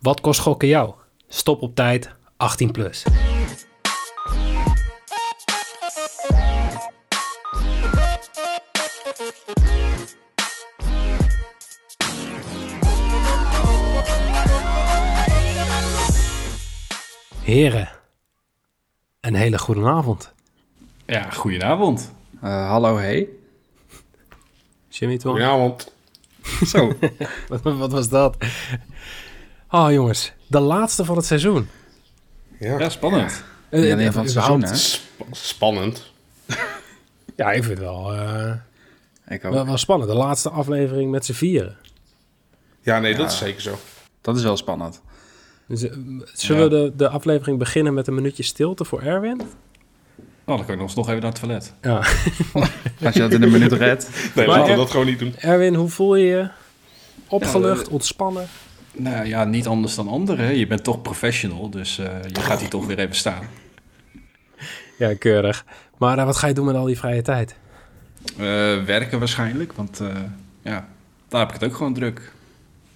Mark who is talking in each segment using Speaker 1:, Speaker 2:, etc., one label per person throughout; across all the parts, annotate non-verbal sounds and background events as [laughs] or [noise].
Speaker 1: Wat kost gokken jou? Stop op tijd, 18 plus. Heren, een hele goede avond.
Speaker 2: Ja, goedenavond.
Speaker 3: Uh, hallo, hey.
Speaker 1: Jimmy Tom.
Speaker 4: Goedenavond.
Speaker 3: Zo.
Speaker 1: wat, [laughs] wat was dat? Oh jongens, de laatste van het seizoen.
Speaker 4: Ja,
Speaker 2: Ja, spannend.
Speaker 1: Eh,
Speaker 3: Niet alleen van het seizoen, hè?
Speaker 4: Sp- spannend. [laughs]
Speaker 1: Ja, ik vind het wel, eh,
Speaker 3: Ik ook.
Speaker 1: wel, wel spannend. De laatste aflevering met z'n vieren.
Speaker 4: Ja, nee, dat is zeker zo.
Speaker 3: Dat is wel spannend.
Speaker 1: Dus, eh, zullen
Speaker 2: Ja.
Speaker 1: we de, de aflevering beginnen met een minuutje stilte voor Erwin?
Speaker 2: Oh, dan kan ik nog nog even naar het toilet.
Speaker 1: Ja. [laughs]
Speaker 3: Als je dat in een minuut redt.
Speaker 4: Nee, laten we dat gewoon niet doen.
Speaker 1: Erwin, hoe voel je je? Opgelucht,
Speaker 2: Ja,
Speaker 1: ontspannen?
Speaker 2: Nou ja, niet anders dan anderen. hè. Je bent toch professional, dus eh, je gaat hier toch weer even staan.
Speaker 1: Ja, keurig. Maar eh, wat ga je doen met al die vrije tijd?
Speaker 2: Eh, werken waarschijnlijk, want eh, ja, daar heb ik het ook gewoon druk.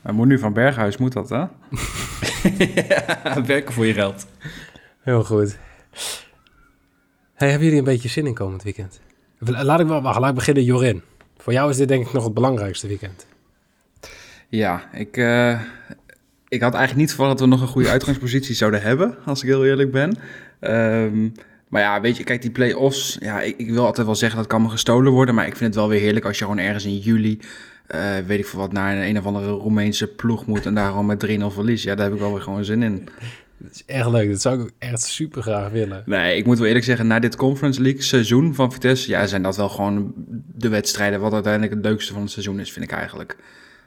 Speaker 3: Maar moet nu van Berghuis, moet dat, hè? [laughs]
Speaker 2: werken voor je geld.
Speaker 1: Heel goed. Hey, hebben jullie een beetje zin in komend weekend? Laat ik wel, wacht, laat ik beginnen, Jorin. Voor jou is dit denk ik nog het belangrijkste weekend.
Speaker 3: Ja, ik, eh, ik had eigenlijk niet verwacht dat we nog een goede uitgangspositie zouden hebben, als ik heel eerlijk ben. Ehm, maar ja, weet je, kijk, die play-offs, ja, ik, ik wil altijd wel zeggen dat kan me gestolen worden, maar ik vind het wel weer heerlijk als je gewoon ergens in juli, eh, weet ik veel wat, naar een, een of andere Roemeense ploeg moet en daar gewoon met 3-0 verlies. Ja, daar heb ik wel weer gewoon zin in.
Speaker 1: Dat is echt leuk. Dat zou ik ook echt super graag willen.
Speaker 3: Nee, ik moet wel eerlijk zeggen, na dit Conference League seizoen van Vitesse, ja, zijn dat wel gewoon de wedstrijden wat uiteindelijk het leukste van het seizoen is, vind ik eigenlijk.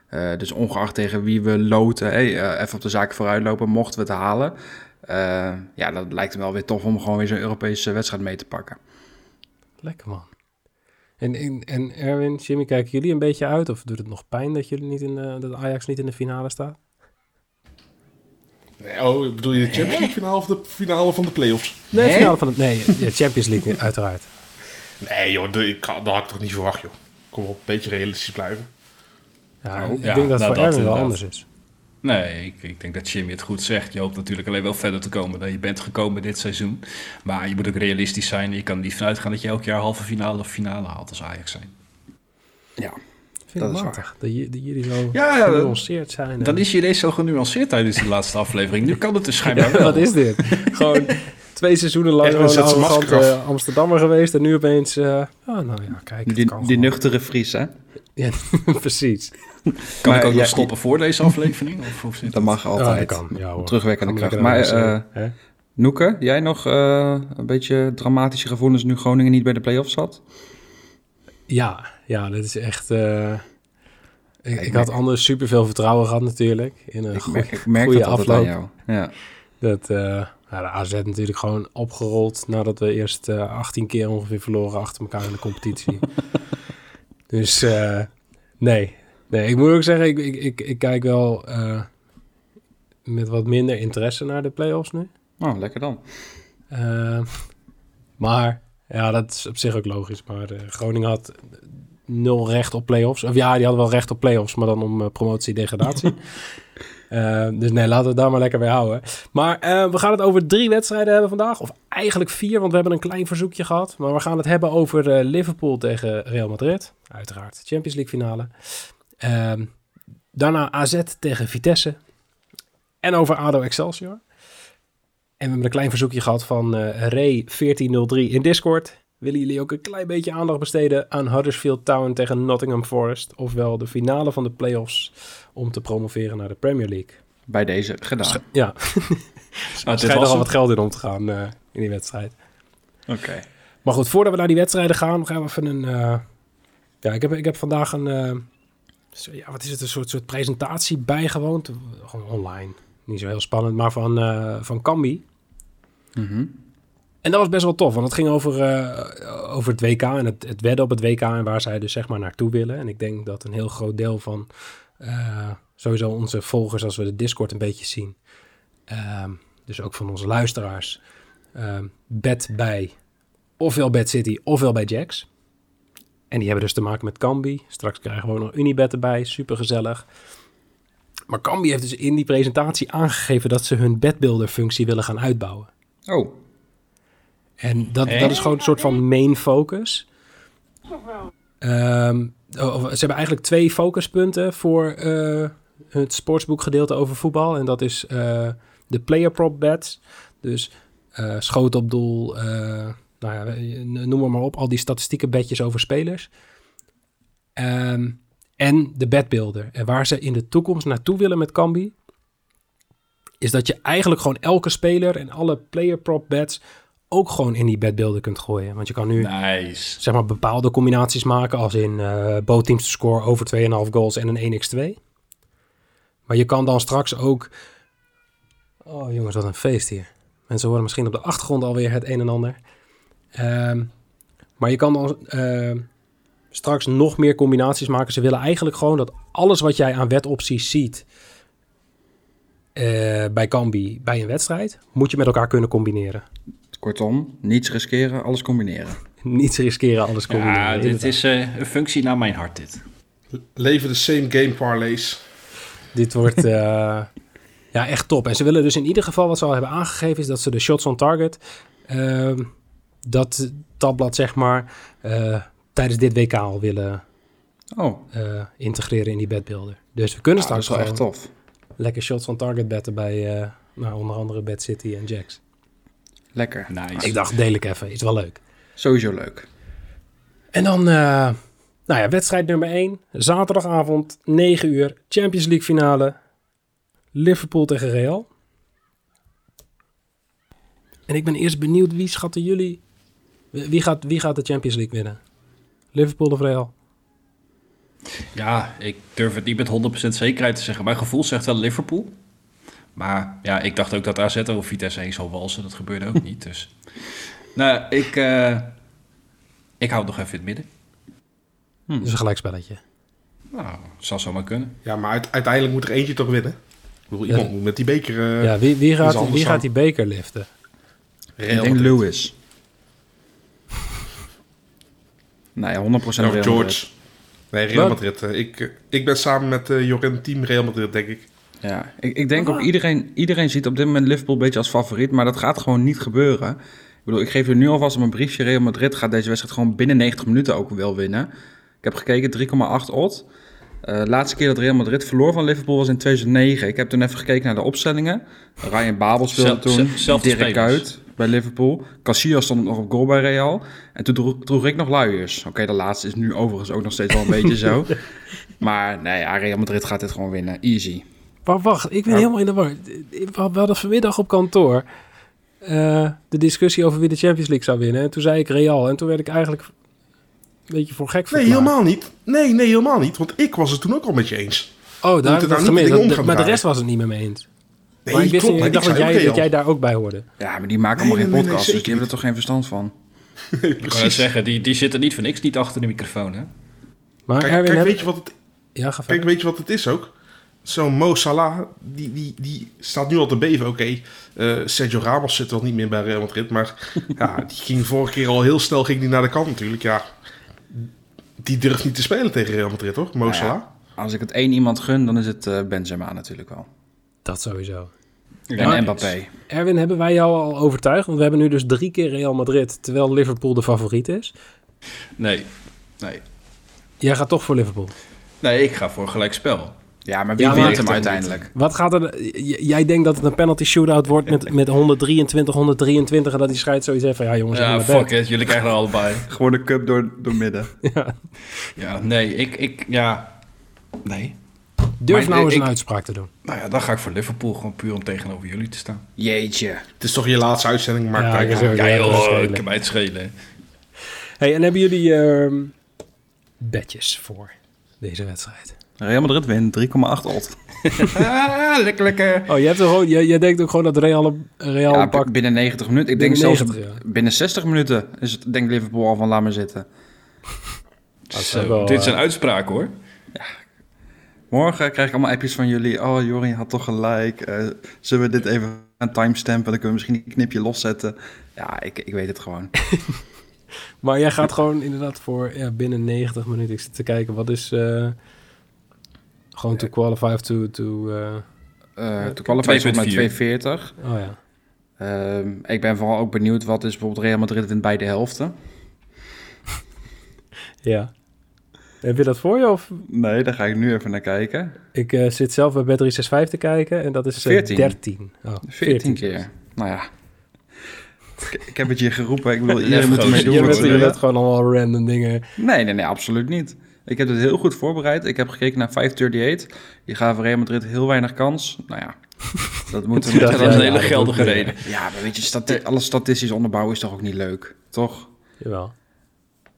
Speaker 3: Eh, dus ongeacht tegen wie we loten, hey, eh, even op de zaak vooruitlopen, mochten we het halen. Eh, ja, dat lijkt me wel weer tof om gewoon weer zo'n Europese wedstrijd mee te pakken.
Speaker 1: Lekker man. En, en, en Erwin, Jimmy, kijken jullie een beetje uit? Of doet het nog pijn dat, jullie niet in de, dat Ajax niet in de finale staat?
Speaker 4: Nee, oh, bedoel je de Champions League finale of de finale van de playoffs?
Speaker 1: Nee, finale van het, nee, ja, Champions League uiteraard.
Speaker 4: Nee joh, de- dat had ik toch niet verwacht joh. Kom op, een beetje realistisch blijven.
Speaker 1: Ja,
Speaker 3: Oh,
Speaker 1: ik
Speaker 2: ja,
Speaker 1: denk dat het
Speaker 2: nou,
Speaker 1: voor Erwin wel
Speaker 2: inderdaad.
Speaker 1: anders is.
Speaker 2: Nee, ik, ik denk dat Jimmy het goed zegt. Je hoopt natuurlijk alleen wel verder te komen dan je bent gekomen dit seizoen. Maar je moet ook realistisch zijn. Je kan er niet vanuit gaan dat je elk jaar halve finale of finale haalt als Ajax zijn.
Speaker 3: Ja,
Speaker 1: Ik vind
Speaker 3: Dat
Speaker 1: het
Speaker 3: is
Speaker 1: matig dat, je, dat jullie zo
Speaker 2: Ja, ja, dat-
Speaker 1: genuanceerd zijn. en-
Speaker 2: Dan is je ineens zo genuanceerd tijdens die laatste aflevering. Nu kan het dus schijnbaar
Speaker 1: Ja,
Speaker 2: wel.
Speaker 1: wat is dit? Gewoon twee seizoenen lang gewoon een
Speaker 4: zet zijn
Speaker 1: arrogant
Speaker 4: masker af.
Speaker 1: eh, Amsterdammer geweest. En nu opeens... eh oh, nou ja, kijk,
Speaker 3: die,
Speaker 1: kan
Speaker 3: die
Speaker 1: gewoon.
Speaker 3: nuchtere Fries, hè?
Speaker 1: Ja, [laughs] precies.
Speaker 2: Kan
Speaker 3: Maar
Speaker 2: ik ook
Speaker 3: ja,
Speaker 2: nog stoppen voor deze aflevering? Of hoe zit
Speaker 3: Dat mag
Speaker 1: Ja,
Speaker 3: altijd.
Speaker 1: dat kan. Ja, hoor.
Speaker 3: Terugwerkende
Speaker 1: Kan
Speaker 3: kracht. Maar eh? Noeke, jij nog eh, een beetje dramatische gevoelens nu Groningen niet bij de play-offs zat?
Speaker 1: Ja, ja, dat is echt... eh, ik,
Speaker 3: Ik
Speaker 1: ik had anders superveel vertrouwen gehad natuurlijk. In een
Speaker 3: Ik,
Speaker 1: goeie-
Speaker 3: merk- ik merk
Speaker 1: goede
Speaker 3: dat altijd
Speaker 1: afloop.
Speaker 3: aan jou. Ja.
Speaker 1: Dat, eh, nou, de AZ natuurlijk gewoon opgerold nadat we eerst eh 18 keer ongeveer verloren achter elkaar in de competitie. [laughs] dus eh, nee. Nee, ik moet ook zeggen, ik, ik, ik, ik kijk wel eh, met wat minder interesse naar de play-offs nu.
Speaker 3: Oh, lekker dan.
Speaker 1: Eh, [laughs] maar ja, dat is op zich ook logisch. Maar eh, Groningen had nul recht op play-offs. Of ja, die hadden wel recht op play-offs, maar dan om promotie-degradatie. [laughs] Eh, dus nee, laten we het daar maar lekker bij houden. Maar we gaan het over drie wedstrijden hebben vandaag. Of eigenlijk vier, want we hebben een klein verzoekje gehad. Maar we gaan het hebben over Liverpool tegen Real Madrid. Uiteraard, Champions League finale. Ehm, daarna AZ tegen Vitesse. En over ADO Excelsior. En we hebben een klein verzoekje gehad van eh Ray1403 in Discord. Willen jullie ook een klein beetje aandacht besteden aan Huddersfield Town tegen Nottingham Forest? Ofwel de finale van de playoffs om te promoveren naar de Premier League.
Speaker 3: Bij deze gedaan.
Speaker 1: Ja, [laughs]
Speaker 2: Nou,
Speaker 1: er al wat geld in om te gaan eh, in die wedstrijd.
Speaker 3: Oké.
Speaker 1: Maar goed, voordat we naar die wedstrijden gaan, gaan we even een... eh, ja, ik heb, ik heb vandaag een... ja, wat is het? Een soort, soort presentatie bijgewoond. Gewoon online. Niet zo heel spannend, maar van, eh van Cambi.
Speaker 3: Mhm.
Speaker 1: En dat was best wel tof, want het ging over, eh, over het WK en het, het wedden op het WK en waar zij dus zeg maar naartoe willen. En ik denk dat een heel groot deel van eh, sowieso onze volgers, als we de Discord een beetje zien, ehm, dus ook van onze luisteraars, ehm bet bij ofwel Bad City ofwel bij Jacks. En die hebben dus te maken met Cambi. Straks krijgen we ook nog Unibet erbij, super gezellig. Maar Cambi heeft dus in die presentatie aangegeven dat ze hun bedbuilder functie willen gaan uitbouwen.
Speaker 3: Oh,
Speaker 1: En dat, dat is gewoon een soort van main focus. Of- ze hebben eigenlijk twee focuspunten voor eh, het sportsboekgedeelte over voetbal. En dat is eh, de player prop bets. Dus eh schoot op doel, nou ja, noem maar, maar op. Al die statistieke bedjes over spelers. Ehm, en de bedbuilder. En waar ze in de toekomst naartoe willen met Cambi... is dat je eigenlijk gewoon elke speler en alle player prop bets ook gewoon in die bedbeelden kunt gooien. Want je kan nu
Speaker 2: Nice.
Speaker 1: zeg maar bepaalde combinaties maken als in both teams to score over 2,5 goals en een 1x2. Maar je kan dan straks ook... Oh jongens, wat een feest hier. Mensen horen misschien op de achtergrond alweer het een en ander. Ehm, maar je kan dan ehm, straks nog meer combinaties maken. Ze willen eigenlijk gewoon dat alles wat jij aan wetopties ziet... eh, bij Cambi bij een wedstrijd, moet je met elkaar kunnen combineren.
Speaker 3: kortom, niets riskeren, alles combineren. [laughs]
Speaker 1: Niets riskeren, alles combineren.
Speaker 2: Ja, dit
Speaker 1: inderdaad.
Speaker 2: is eh, een functie naar mijn hart, dit.
Speaker 4: Leven de same game parlays.
Speaker 1: Dit wordt eh, [laughs] ja, echt top. En ze willen dus in ieder geval, wat ze al hebben aangegeven, is dat ze de shots on target, ehm, dat tabblad zeg maar, eh, tijdens dit WK al willen
Speaker 3: Oh,
Speaker 1: eh, integreren in die bedbeelden. Dus we kunnen
Speaker 3: ja, dat is
Speaker 1: straks
Speaker 3: wel echt tof.
Speaker 1: lekker shots on target betten bij eh, nou, onder andere Bad City en Jacks.
Speaker 3: Lekker.
Speaker 2: Nice.
Speaker 1: Ik dacht, deel ik even, is wel leuk.
Speaker 3: Sowieso leuk.
Speaker 1: En dan, eh, nou ja, wedstrijd nummer 1. Zaterdagavond, 9 uur. Champions League finale. Liverpool tegen Real. En ik ben eerst benieuwd, wie schatten jullie... Wie gaat, wie gaat de Champions League winnen? Liverpool of Real?
Speaker 2: Ja, ik durf het niet met 100% zekerheid te zeggen. Mijn gevoel zegt wel Liverpool. Maar ja, ik dacht ook dat AZ over Vitesse heen zou walsen. Dat gebeurde ook niet. Dus [laughs] nou, ik, eh, ik hou het nog even in het midden.
Speaker 1: Dat is een gelijkspelletje.
Speaker 2: Nou, zal zomaar kunnen.
Speaker 4: Ja, maar uit- uiteindelijk moet er eentje toch winnen. Ik bedoel,
Speaker 1: Ja.
Speaker 4: iemand moet met die beker... eh
Speaker 1: ja, wie, wie, gaat, wie gaat die beker liften?
Speaker 4: Real
Speaker 3: ik denk
Speaker 4: Madrid.
Speaker 3: Lewis. Nee, 100%
Speaker 4: Of
Speaker 3: Real Madrid.
Speaker 4: George. Nee, Real
Speaker 1: Wat?
Speaker 4: Madrid. eh, Ik, eh, ik ben samen met eh Jorin team Real Madrid, denk ik.
Speaker 3: Ja, ik, ik denk ook iedereen, iedereen ziet op dit moment Liverpool een beetje als favoriet, maar dat gaat gewoon niet gebeuren. Ik bedoel, ik geef je nu alvast een briefje. Real Madrid gaat deze wedstrijd gewoon binnen 90 minuten ook wel winnen. Ik heb gekeken, 3,8 odd. Eh laatste keer dat Real Madrid verloor van Liverpool was in 2009. Ik heb toen even gekeken naar de opstellingen. Ryan Babel speelde toen,
Speaker 2: zel- zelfde
Speaker 3: Dirk. Bij Liverpool. Casillas stond nog op goal bij Real. En toen droeg, droeg ik nog luiers. Oké, de laatste is nu overigens ook nog steeds wel een beetje zo. [laughs] Maar nee, ja, Real Madrid gaat dit gewoon winnen. Easy.
Speaker 1: Maar wacht, ik ben helemaal in de war. We hadden vanmiddag op kantoor eh, de discussie over wie de Champions League zou winnen. En toen zei ik Real. En toen werd ik eigenlijk een beetje voor gek
Speaker 4: Nee,
Speaker 1: verklaard.
Speaker 4: helemaal niet. Nee, nee, helemaal niet. Want ik was het toen ook al met je eens.
Speaker 1: Oh, daar heb
Speaker 4: het
Speaker 1: ik
Speaker 4: nou
Speaker 1: dat
Speaker 4: niet
Speaker 1: gemeen.
Speaker 4: dingen om
Speaker 1: Dat-
Speaker 4: gaan
Speaker 1: Maar de rest was het niet met me eens.
Speaker 4: Nee,
Speaker 1: maar ik, wist
Speaker 4: klopt.
Speaker 1: ik dacht dat jij, dat jij daar ook bij hoorde.
Speaker 3: Ja, maar die maken
Speaker 4: Nee,
Speaker 3: allemaal geen
Speaker 4: nee, nee,
Speaker 3: podcast,
Speaker 4: nee,
Speaker 3: dus die hebben er toch geen verstand van.
Speaker 4: Nee, [laughs]
Speaker 2: Ik kan zeggen, die, die zitten niet voor niks niet achter de microfoon, hè?
Speaker 1: Maar
Speaker 4: Kijk,
Speaker 1: Erwin,
Speaker 4: kijk,
Speaker 1: heb-
Speaker 4: weet je wat het
Speaker 1: Ja, ga
Speaker 4: Kijk,
Speaker 1: verder.
Speaker 4: weet je wat het is ook? Zo'n Mo Salah, die, die, die staat nu al te beven. Oké, eh, Sergio Ramos zit wel niet meer bij Real Madrid. Maar [laughs] ja, die ging vorige keer al heel snel ging die naar de kant natuurlijk. Ja, die durft niet te spelen tegen Real Madrid, toch? Mo
Speaker 3: Nou ja.
Speaker 4: Salah.
Speaker 3: Als ik het één iemand gun, dan is het eh, Benzema natuurlijk wel.
Speaker 1: Dat sowieso.
Speaker 2: Ja,
Speaker 3: en. Mbappé.
Speaker 1: Erwin, hebben wij jou al overtuigd? Want we hebben nu dus drie keer Real Madrid, terwijl Liverpool de favoriet is.
Speaker 2: Nee, nee.
Speaker 1: Jij gaat toch voor Liverpool.
Speaker 2: Nee, ik ga voor gelijk spel.
Speaker 3: Ja, maar wie
Speaker 1: Ja,
Speaker 3: wint hem uiteindelijk?
Speaker 1: Wat gaat er... Jij denkt dat het een penalty shootout wordt met, met 123, 123... en dat die scheidt zoiets even van... Ja jongens,
Speaker 2: Ja, fuck it. Jullie krijgen er allebei. [laughs]
Speaker 3: Gewoon de cup door, door midden.
Speaker 2: Ja, nee, ik, ik, ja, nee.
Speaker 1: Durf
Speaker 2: Maar
Speaker 1: nou eens
Speaker 2: ik-
Speaker 1: een uitspraak te doen.
Speaker 2: Nou ja, dan ga ik voor Liverpool gewoon puur om tegenover jullie te staan.
Speaker 3: Jeetje.
Speaker 4: Het is toch je laatste uitzending, maar
Speaker 1: Ja,
Speaker 4: kijk.
Speaker 2: Ja,
Speaker 1: Ja, is
Speaker 2: joh,
Speaker 1: schelen.
Speaker 2: ik kan mij het schelen.
Speaker 1: Hey, en hebben jullie ehm bedjes voor deze wedstrijd?
Speaker 3: Real Madrid wint 3,8 odd.
Speaker 2: ah, lekker, lekker.
Speaker 1: Oh, jij, hebt er gewoon, jij, jij denkt ook gewoon dat Real, Real
Speaker 3: Ja,
Speaker 1: pakt...
Speaker 3: binnen 90 minuten. Ik denk
Speaker 1: Binnen
Speaker 3: zelfs
Speaker 1: 90, ja.
Speaker 3: binnen 60 minuten is het, denk Liverpool al van laat maar zitten.
Speaker 2: Zo,
Speaker 1: wel,
Speaker 2: dit zijn
Speaker 1: eh,
Speaker 2: uitspraken hoor.
Speaker 3: Morgen krijg ik allemaal appjes van jullie. Oh, Jorin had toch gelijk. Eh, zullen we dit even aan timestampen? Dan kunnen we misschien een knipje loszetten. Ja, ik, ik weet het gewoon. [laughs]
Speaker 1: Maar jij gaat gewoon inderdaad voor ja, binnen 90 minuten. Ik zit te kijken, wat is... eh, Gewoon to qualify of to... to eh,
Speaker 3: Eh to qualify is volgens mij 240.
Speaker 1: oh ja.
Speaker 3: Ehm, ik ben vooral ook benieuwd wat is bijvoorbeeld Real Madrid in beide helften. [laughs]
Speaker 1: Ja. Heb je dat voor je? Of?
Speaker 3: Nee, daar ga ik nu even naar kijken.
Speaker 1: Ik eh, zit zelf bij Bet365 te kijken en dat is eh,
Speaker 3: 14.
Speaker 1: 13. Oh,
Speaker 3: 14 keer. Nou ja. Ik, ik heb het je geroepen. Ik bedoel,
Speaker 2: Ja, [laughs]
Speaker 3: iedereen moet ermee
Speaker 2: Je
Speaker 3: doen.
Speaker 1: bent, je bent gewoon allemaal random dingen.
Speaker 3: Nee, nee, nee, absoluut niet. Ik heb het heel goed voorbereid. Ik heb gekeken naar 538. Die gaven Real Madrid heel weinig kans. Nou ja, dat [laughs]
Speaker 1: Ja,
Speaker 2: is een
Speaker 1: ja,
Speaker 2: hele geldige
Speaker 1: moet-
Speaker 2: reden.
Speaker 3: Ja, maar weet je, stati alle statistisch onderbouwen is toch ook niet leuk? Toch?
Speaker 1: Jawel.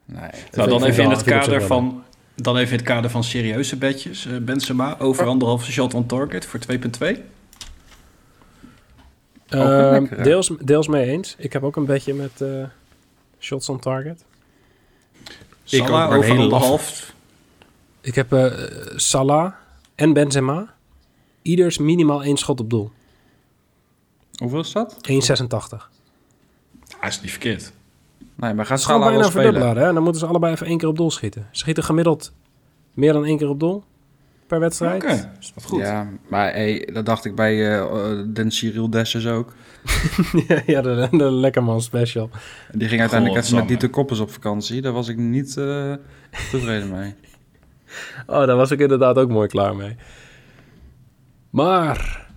Speaker 3: Nee.
Speaker 2: Nou, dan even in het kader van... Dan even in het kader van serieuze bedjes. Eh, Benzema over anderhalve shot on target voor 2.2.
Speaker 3: een
Speaker 1: Ehm, deels, deels mee eens. Ik heb ook een beetje met eh, shots on target.
Speaker 4: Ik ook,
Speaker 2: Salah over anderhalf.
Speaker 1: Ik heb eh, Salah en Benzema. Ieders minimaal één schot op doel.
Speaker 3: Hoeveel is dat?
Speaker 1: 1,86.
Speaker 2: Hij is niet verkeerd.
Speaker 3: Nee, maar gaat Salah wel
Speaker 1: bijna
Speaker 3: spelen?
Speaker 1: Hè? Dan moeten ze allebei even één keer op doel schieten. Ze schieten gemiddeld meer dan één keer op doel per wedstrijd.
Speaker 2: Oké, is dat goed.
Speaker 3: Ja, maar hey, dat dacht ik bij eh eh, Den Cyril Dessers ook. [laughs]
Speaker 1: ja, de, de Lekkerman special.
Speaker 3: Die ging uiteindelijk even met. Dieter Koppers op vakantie. Daar was ik niet eh, tevreden mee. [laughs]
Speaker 1: Oh, daar was ik inderdaad ook mooi klaar mee. Maar...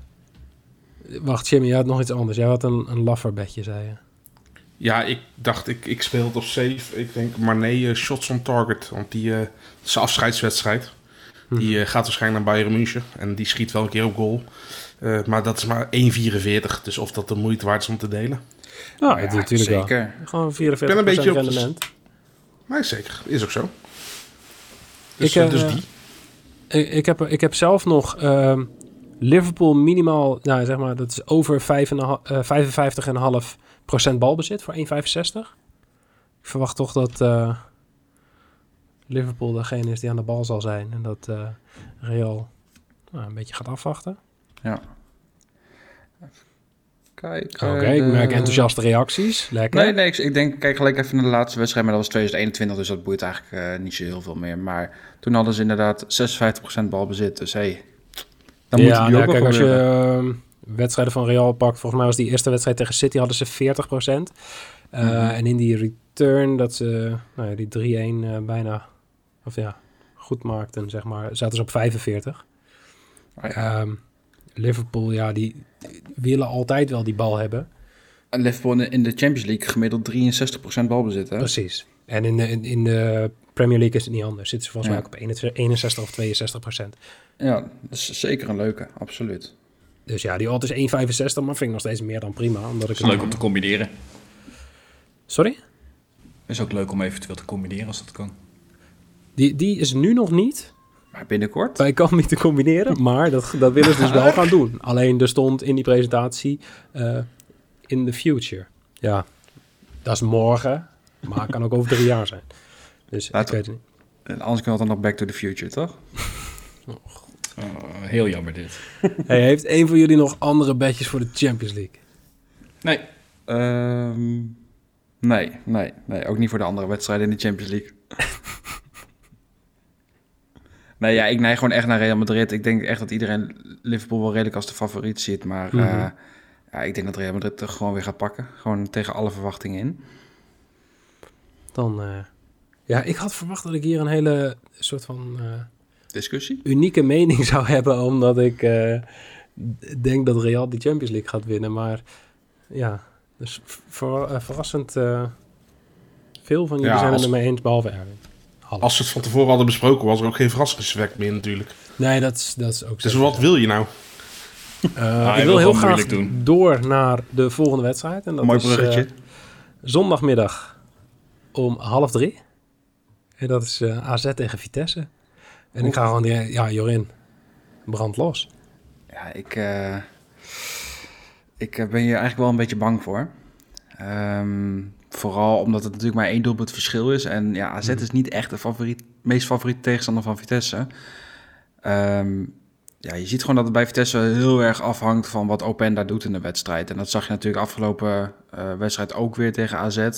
Speaker 1: Wacht, Jimmy, je had nog iets anders. Jij had een, een lafferbedje, zei je.
Speaker 4: Ja, ik dacht, ik, ik speel het op safe. Ik denk, maar nee, eh, shots on target. Want die eh is een afscheidswedstrijd. Die eh, gaat waarschijnlijk naar Bayern München. En die schiet wel een keer op goal. Eh, maar dat is maar 1,44. Dus of dat de moeite waard is om te delen.
Speaker 1: Ja,
Speaker 3: Nou
Speaker 1: dat natuurlijk wel.
Speaker 3: zeker.
Speaker 1: Gewoon 44%
Speaker 4: ben een beetje op de-
Speaker 1: rendement.
Speaker 4: Nee, zeker. Is ook zo. Dus,
Speaker 1: Ik,
Speaker 4: dus die.
Speaker 1: Ik, ik, heb, ik heb zelf nog ehm, Liverpool minimaal, nou zeg maar, dat is over 55,5% balbezit voor 1,65. Ik verwacht toch dat eh, Liverpool degene is die aan de bal zal zijn en dat eh, Real nou, een beetje gaat afwachten.
Speaker 3: Ja. Kijk.
Speaker 1: Oké,
Speaker 3: eh,
Speaker 1: ik merk enthousiaste reacties. Lekker.
Speaker 3: Nee, nee, ik, ik denk, kijk gelijk even naar de laatste wedstrijd, maar dat was 2021, dus dat boeit eigenlijk eh, niet zo heel veel meer. Maar toen hadden ze inderdaad 56% balbezit, dus hé, hey, dan moet
Speaker 1: ja,
Speaker 3: die
Speaker 1: nou,
Speaker 3: ook wel
Speaker 1: kijk, als je wedstrijden van Real pakt, volgens mij was die eerste wedstrijd tegen City hadden ze 40%. Eh,
Speaker 3: Mhm.
Speaker 1: En in die return dat ze nou ja, die 3-1 eh, bijna, of ja, goed maakten, zeg maar, zaten ze op 45.
Speaker 3: Ah, ja.
Speaker 1: Ehm, Liverpool, ja, die, die willen altijd wel die bal hebben.
Speaker 3: En Liverpool in- de Champions League gemiddeld 63% balbezit, hè?
Speaker 1: Precies. En in de, in, in de Premier League is het niet anders. Zitten ze volgens
Speaker 3: Ja.
Speaker 1: mij ook op 61 61 of 62 procent.
Speaker 3: Ja, dat is zeker een leuke, absoluut.
Speaker 1: Dus ja, die odd is 1,65, maar vind ik nog steeds meer dan prima. Omdat ik
Speaker 2: Is leuk om te combineren.
Speaker 1: Sorry?
Speaker 2: Is ook leuk om eventueel te combineren als dat kan.
Speaker 1: Die, die is nu nog niet
Speaker 3: Maar binnenkort?
Speaker 1: bij Kambi te combineren, maar dat, dat willen ze dus wel gaan doen. Alleen er stond in die presentatie eh, in the future. Ja, dat is morgen, maar het kan ook over drie jaar zijn. Dus
Speaker 3: Laat-
Speaker 1: ik weet het niet.
Speaker 3: En anders kan het dan nog Back to the Future, toch? [laughs]
Speaker 2: Oh, heel jammer dit. [laughs]
Speaker 1: Hey, heeft een van jullie nog andere bedjes voor de Champions League?
Speaker 2: Nee,
Speaker 3: Ehm, nee, nee, nee. Ook niet voor de andere wedstrijden in de Champions League. [laughs] nee, ja, ik neig gewoon echt naar Real Madrid. Ik denk echt dat iedereen Liverpool wel redelijk als de favoriet ziet. Maar
Speaker 1: Mhm.
Speaker 3: eh, ja, ik denk dat Real Madrid er gewoon weer gaat pakken. Gewoon tegen alle verwachtingen in.
Speaker 1: Dan, eh, ja, ik had verwacht dat ik hier een hele soort van eh,
Speaker 3: Discussie?
Speaker 1: unieke mening [laughs] zou hebben, omdat ik eh, denk dat Real de Champions League gaat winnen. Maar ja, dus ver- eh, verrassend eh, veel van jullie
Speaker 4: Ja,
Speaker 1: zijn het ermee eens, behalve Erwin.
Speaker 4: Als we het van tevoren hadden besproken, was er ook geen verrassingseffect meer natuurlijk.
Speaker 1: Nee, dat is, dat is ook
Speaker 4: Dus
Speaker 1: zo.
Speaker 4: wat wil je nou?
Speaker 1: Eh, ik
Speaker 2: wil
Speaker 1: wil heel graag
Speaker 2: doen.
Speaker 1: door naar de volgende wedstrijd. En dat
Speaker 3: Mooi
Speaker 1: is,
Speaker 3: bruggetje.
Speaker 1: eh, zondagmiddag om half drie. En dat is eh, AZ tegen Vitesse. En ik ga gewoon, die- ja, Jorin, brand los.
Speaker 3: Ja, ik, eh, ik eh, ben hier eigenlijk wel een beetje bang voor. Ehm, vooral omdat het natuurlijk maar één doelpunt verschil is. En ja, AZ is niet echt de favoriet, meest favoriete tegenstander van Vitesse. Ehm, ja, je ziet gewoon dat het bij Vitesse heel erg afhangt van wat Openda doet in de wedstrijd. En dat zag je natuurlijk afgelopen eh, wedstrijd ook weer tegen AZ.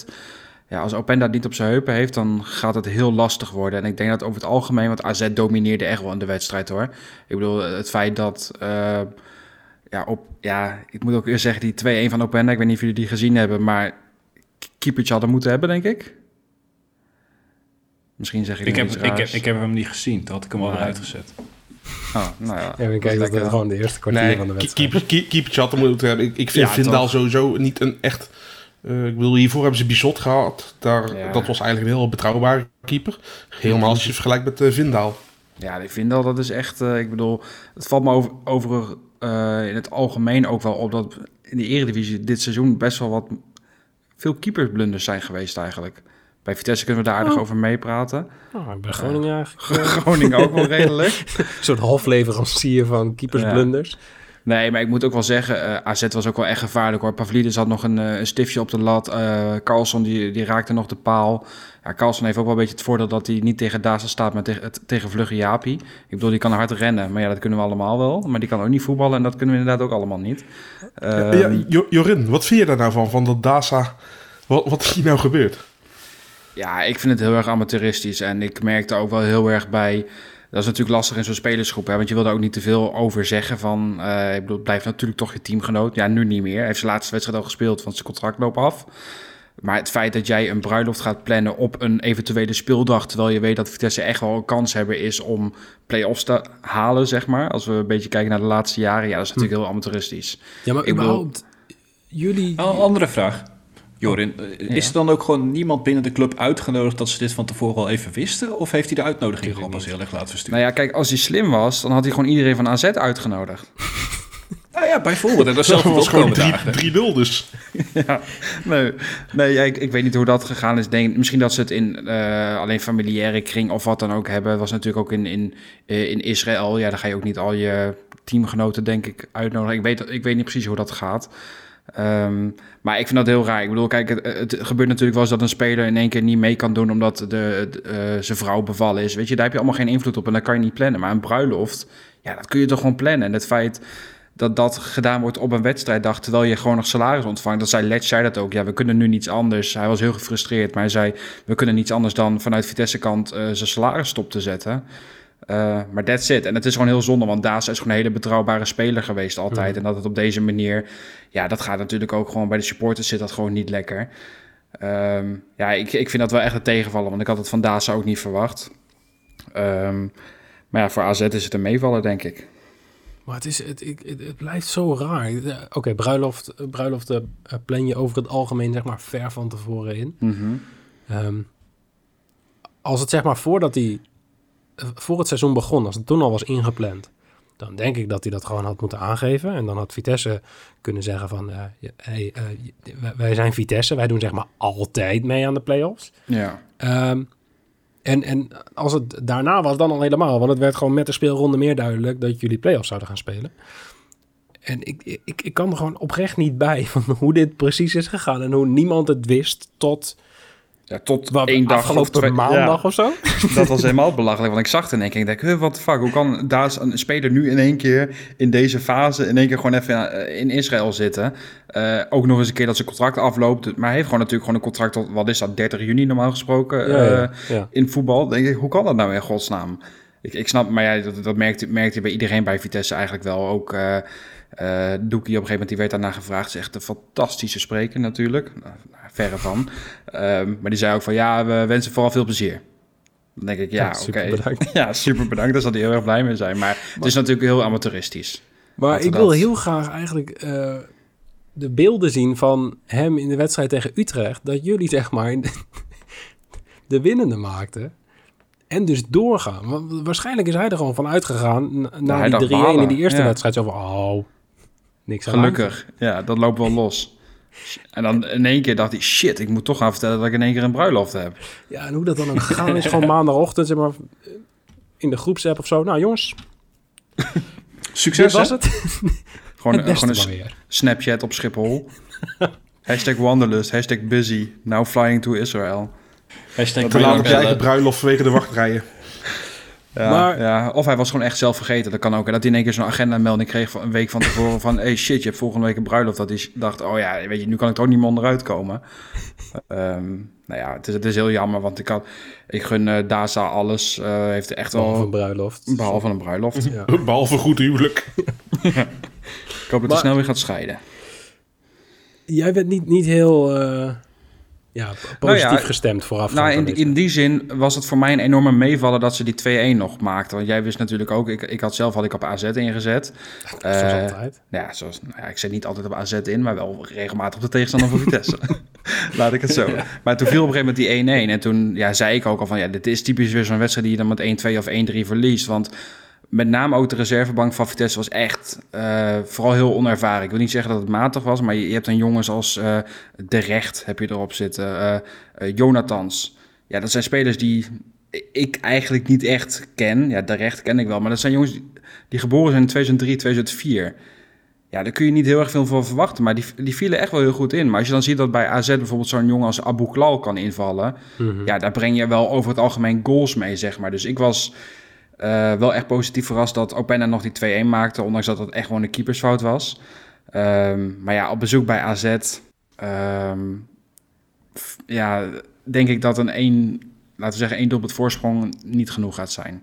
Speaker 3: Ja, als Openda niet op zijn heupen heeft, dan gaat het heel lastig worden. En ik denk dat over het algemeen, want AZ domineerde echt wel in de wedstrijd hoor. Ik bedoel, het feit dat, eh, ja, op, ja, ik moet ook eerst zeggen, die 2-1 van Openda, ik weet niet of jullie die gezien hebben, maar keepertje hadden moeten hebben, denk ik. Misschien zeg ik,
Speaker 2: Ik heb, ik, heb, ik heb hem niet gezien. Toen had ik hem al
Speaker 3: Nee.
Speaker 2: weer uitgezet.
Speaker 3: Oh, nou ja.
Speaker 1: Ja, we
Speaker 3: dat
Speaker 1: kijken
Speaker 3: is
Speaker 1: dat het gewoon de eerste kwartier
Speaker 4: Nee,
Speaker 1: van de wedstrijd.
Speaker 4: keeper, ke- keepertje had hem moeten hebben. Ik, ik vind
Speaker 3: Ja,
Speaker 4: Vindaal
Speaker 3: toch.
Speaker 4: sowieso niet een echt... eh, ik bedoel, hiervoor hebben ze Bizot gehad. Daar,
Speaker 3: Ja.
Speaker 4: Dat was eigenlijk een heel betrouwbare keeper. Helemaal als je het vergelijkt met eh, Vindaal.
Speaker 3: Ja, ik vind al dat is echt. eh, ik bedoel, het valt me over, over eh, in het algemeen ook wel op dat in de Eredivisie dit seizoen best wel wat veel keepersblunders zijn geweest eigenlijk. Bij Vitesse kunnen we daar aardig
Speaker 1: Oh.
Speaker 3: over meepraten.
Speaker 1: Nou, bij Groningen eigenlijk [laughs]
Speaker 3: Groningen ook wel redelijk. [laughs]
Speaker 1: een soort halfleverancier van keepersblunders.
Speaker 3: Nee, maar ik moet ook wel zeggen, eh, AZ was ook wel echt gevaarlijk hoor. Pavlidis had nog een, eh, een stiftje op de lat. eh Carlson die, die raakte nog de paal. Ja, Carlson heeft ook wel een beetje het voordeel dat hij niet tegen Daza staat, maar tegen, tegen Vlugge Japi. Ik bedoel, die kan hard rennen, maar ja, dat kunnen we allemaal wel. Maar die kan ook niet voetballen en dat kunnen we inderdaad ook allemaal niet. Ehm,
Speaker 4: ja, Jo- Jorin, wat vind je daar nou van? Van dat Dasa... Wat, wat is hier nou gebeurd?
Speaker 3: Ja, ik vind het heel erg amateuristisch. En ik merkte ook wel heel erg bij. Dat is natuurlijk lastig in zo'n spelersgroep. Hè, want je wil daar ook niet te veel over zeggen. Van, eh, ik bedoel, het blijft natuurlijk toch je teamgenoot. Ja, nu niet meer. Hij heeft zijn laatste wedstrijd al gespeeld, want zijn contract loopt af. Maar het feit dat jij een bruiloft gaat plannen op een eventuele speeldag. terwijl je weet dat Vitesse echt wel een kans hebben is om play-offs te halen, zeg maar. Als we een beetje kijken naar de laatste jaren. Ja, dat is natuurlijk heel amateuristisch.
Speaker 1: Ja, maar
Speaker 3: Ik bedoel-
Speaker 1: überhaupt, jullie...
Speaker 2: Een andere vraag. Jorin, eh, is er dan ook gewoon niemand binnen de club uitgenodigd dat ze dit van tevoren al even wisten? Of heeft hij de uitnodiging gewoon pas heel erg laten versturen?
Speaker 3: Nou ja, kijk, als hij slim was, dan had hij gewoon iedereen van AZ uitgenodigd. [laughs]
Speaker 2: Nou ja, bijvoorbeeld. En dat
Speaker 4: Dat
Speaker 2: zelf
Speaker 4: was gewoon
Speaker 2: dagen.
Speaker 4: 3-0 dus. [laughs]
Speaker 3: ja, nee, nee ja, ik, ik weet niet hoe dat gegaan is. Denk, misschien dat ze het in eh, alleen familiaire kring of wat dan ook hebben. Het was natuurlijk ook in, in, eh, in Israël. Ja, dan ga je ook niet al je teamgenoten, denk ik, uitnodigen. Ik weet, ik weet niet precies hoe dat gaat. Ehm, maar ik vind dat heel raar. Ik bedoel, kijk, het, gebeurt natuurlijk wel eens dat een speler in één keer niet mee kan doen omdat de, de, eh, zijn vrouw bevallen is. Weet je, daar heb je allemaal geen invloed op en dat kan je niet plannen. Maar een bruiloft, ja, dat kun je toch gewoon plannen. En het feit dat dat gedaan wordt op een wedstrijddag, terwijl je gewoon nog salaris ontvangt. Dat zei Letch, zei dat ook. Ja, we kunnen nu niets anders. Hij was heel gefrustreerd, maar hij zei, we kunnen niets anders dan vanuit Vitesse kant eh, zijn salaris stop te zetten. Eh, maar that's it. En het is gewoon heel zonde, want Daas is gewoon een hele betrouwbare speler geweest altijd.
Speaker 1: Mhm.
Speaker 3: En dat het op deze manier, ja, dat gaat natuurlijk ook gewoon bij de supporters zit dat gewoon niet lekker. Ehm, ja, ik, ik vind dat wel echt een tegenvallen, want ik had het van Daas ook niet verwacht. Ehm, maar ja, voor AZ is het een meevaller, denk ik.
Speaker 1: Maar het, is, het, het, het blijft zo raar. Oké, bruiloft, bruiloften eh, plan je over het algemeen zeg maar ver van tevoren in. Ehm, als het zeg maar voordat eh, voor het seizoen begon, als het toen al was ingepland, dan denk ik dat hij dat gewoon had moeten aangeven. En dan had Vitesse kunnen zeggen van, eh, hey, eh, wij- wij zijn Vitesse, wij doen zeg maar altijd mee aan de play-offs.
Speaker 3: Ja.
Speaker 1: Ehm, en, en als het daarna was, dan al helemaal. Want het werd gewoon met de speelronde meer duidelijk dat jullie play-offs zouden gaan spelen. En ik, ik, ik kan er gewoon oprecht niet bij van hoe dit precies is gegaan. En hoe niemand het wist tot
Speaker 3: Ja, tot
Speaker 1: wat,
Speaker 3: één dag of twee.
Speaker 1: maandag
Speaker 3: Ja,
Speaker 1: of zo. [laughs]
Speaker 3: dat was helemaal belachelijk. Want ik zag het in één keer. Ik denk, huh, what the fuck? Hoe kan daar een speler nu in één keer in deze fase in één keer gewoon even eh, in Israël zitten? Eh, ook nog eens een keer dat zijn contract afloopt. Maar hij heeft gewoon natuurlijk gewoon een contract tot, wat is dat, 30 juni normaal gesproken
Speaker 1: Ja,
Speaker 3: eh, in voetbal. denk ik, hoe kan dat nou in godsnaam? Ik, ik snap, maar ja, dat, dat merkte, merkte je bij iedereen bij Vitesse eigenlijk wel. Ook eh Doekie op een gegeven moment, die werd daarna gevraagd. Is echt een fantastische spreker natuurlijk. Nou, verre van. Ehm, maar die zei ook van, ja, we wensen vooral veel plezier. Dan denk ik, ja,
Speaker 1: Ja,
Speaker 3: oké.
Speaker 1: super bedankt. [laughs]
Speaker 3: Ja, super bedankt. Daar zal hij heel erg blij mee zijn. Maar het is natuurlijk heel amateuristisch.
Speaker 1: Maar ik wil heel graag eigenlijk eh, de beelden zien van hem in de wedstrijd tegen Utrecht. Dat jullie zeg maar [laughs] de winnende maakten. En dus doorgaan. Want waarschijnlijk is hij er gewoon van uitgegaan. na- die 3-1 in die eerste
Speaker 3: ja.
Speaker 1: wedstrijd. Zo van, oh, niks aan.
Speaker 3: Gelukkig. Ja, dat loopt wel los. En dan in één keer dacht hij, shit, ik moet toch gaan vertellen dat ik in één keer een bruiloft heb.
Speaker 1: Ja, en hoe dat dan ook gegaan is. Gewoon maandagochtend, zeg maar, in de groepsapp of zo. Nou jongens, [laughs] dit
Speaker 2: Succes,
Speaker 1: was
Speaker 2: hè?
Speaker 1: het. [laughs]
Speaker 3: Gewoon, [laughs]
Speaker 1: het beste
Speaker 3: gewoon een
Speaker 1: weer.
Speaker 3: Snapchat op Schiphol. hashtag wanderlust, hashtag busy, now flying to Israel.
Speaker 2: Hashtag
Speaker 4: Te laat op je eigen bruiloft vanwege de wachtrijen.
Speaker 3: Ja,
Speaker 1: Maar-
Speaker 3: ja, of hij was gewoon echt zelf vergeten. Dat kan ook. En dat hij in één keer zo'n agenda-melding kreeg van een week van tevoren van... hey shit, je hebt volgende week een bruiloft. Dat hij dacht, oh ja, weet je, nu kan ik er ook niet meer onderuit komen. [laughs] Ehm, nou ja, het is, het is heel jammer, want ik, had, ik gun eh Daza alles. eh heeft echt
Speaker 1: Behalve een
Speaker 3: wel...
Speaker 1: bruiloft.
Speaker 3: Behalve een bruiloft.
Speaker 1: Ja. [laughs]
Speaker 4: Behalve goed huwelijk. [laughs]
Speaker 3: Ik hoop dat hij snel weer gaat scheiden.
Speaker 1: Jij bent niet, niet heel eh, ja,
Speaker 3: Nou
Speaker 1: positief
Speaker 3: ja,
Speaker 1: gestemd vooraf.
Speaker 3: Nou, in, die- in die zin was het voor mij een enorme meevaller dat ze die 2-1 nog maakten. Want jij wist natuurlijk ook, ik, ik had zelf had ik op AZ ingezet.
Speaker 1: Zoals
Speaker 3: Eh,
Speaker 1: altijd.
Speaker 3: Nou ja, zoals, nou ja, ik zet niet altijd op AZ in, maar wel regelmatig op de tegenstander van Vitesse. [laughs] Laat ik het zo. Maar toen viel op een gegeven moment die 1-1. En toen ja, zei ik ook al van, ja, dit is typisch weer zo'n wedstrijd die je dan met 1-2 of 1-3 verliest. Want met name ook de reservebank van Vitesse was echt eh, vooral heel onervaren. Ik wil niet zeggen dat het matig was, maar je, je hebt dan jongens als eh, De Recht heb je erop zitten, eh, Jonathans. Ja, dat zijn spelers die ik eigenlijk niet echt ken. Ja, De Recht ken ik wel, maar dat zijn jongens die, die geboren zijn in 2003, 2004. Ja, daar kun je niet heel erg veel van verwachten, maar die, die vielen echt wel heel goed in. Maar als je dan ziet dat bij AZ bijvoorbeeld zo'n jongen als Abu Klal kan invallen,
Speaker 1: Mhm.
Speaker 3: ja, daar breng je wel over het algemeen goals mee, zeg maar. Dus ik was eh, wel echt positief verrast dat Openda nog die 2-1 maakte, ondanks dat het echt gewoon een keepersfout was. Ehm, maar ja, op bezoek bij AZ, ehm, f- ja, denk ik dat een één, laten we zeggen, één doelpunt voorsprong niet genoeg gaat zijn.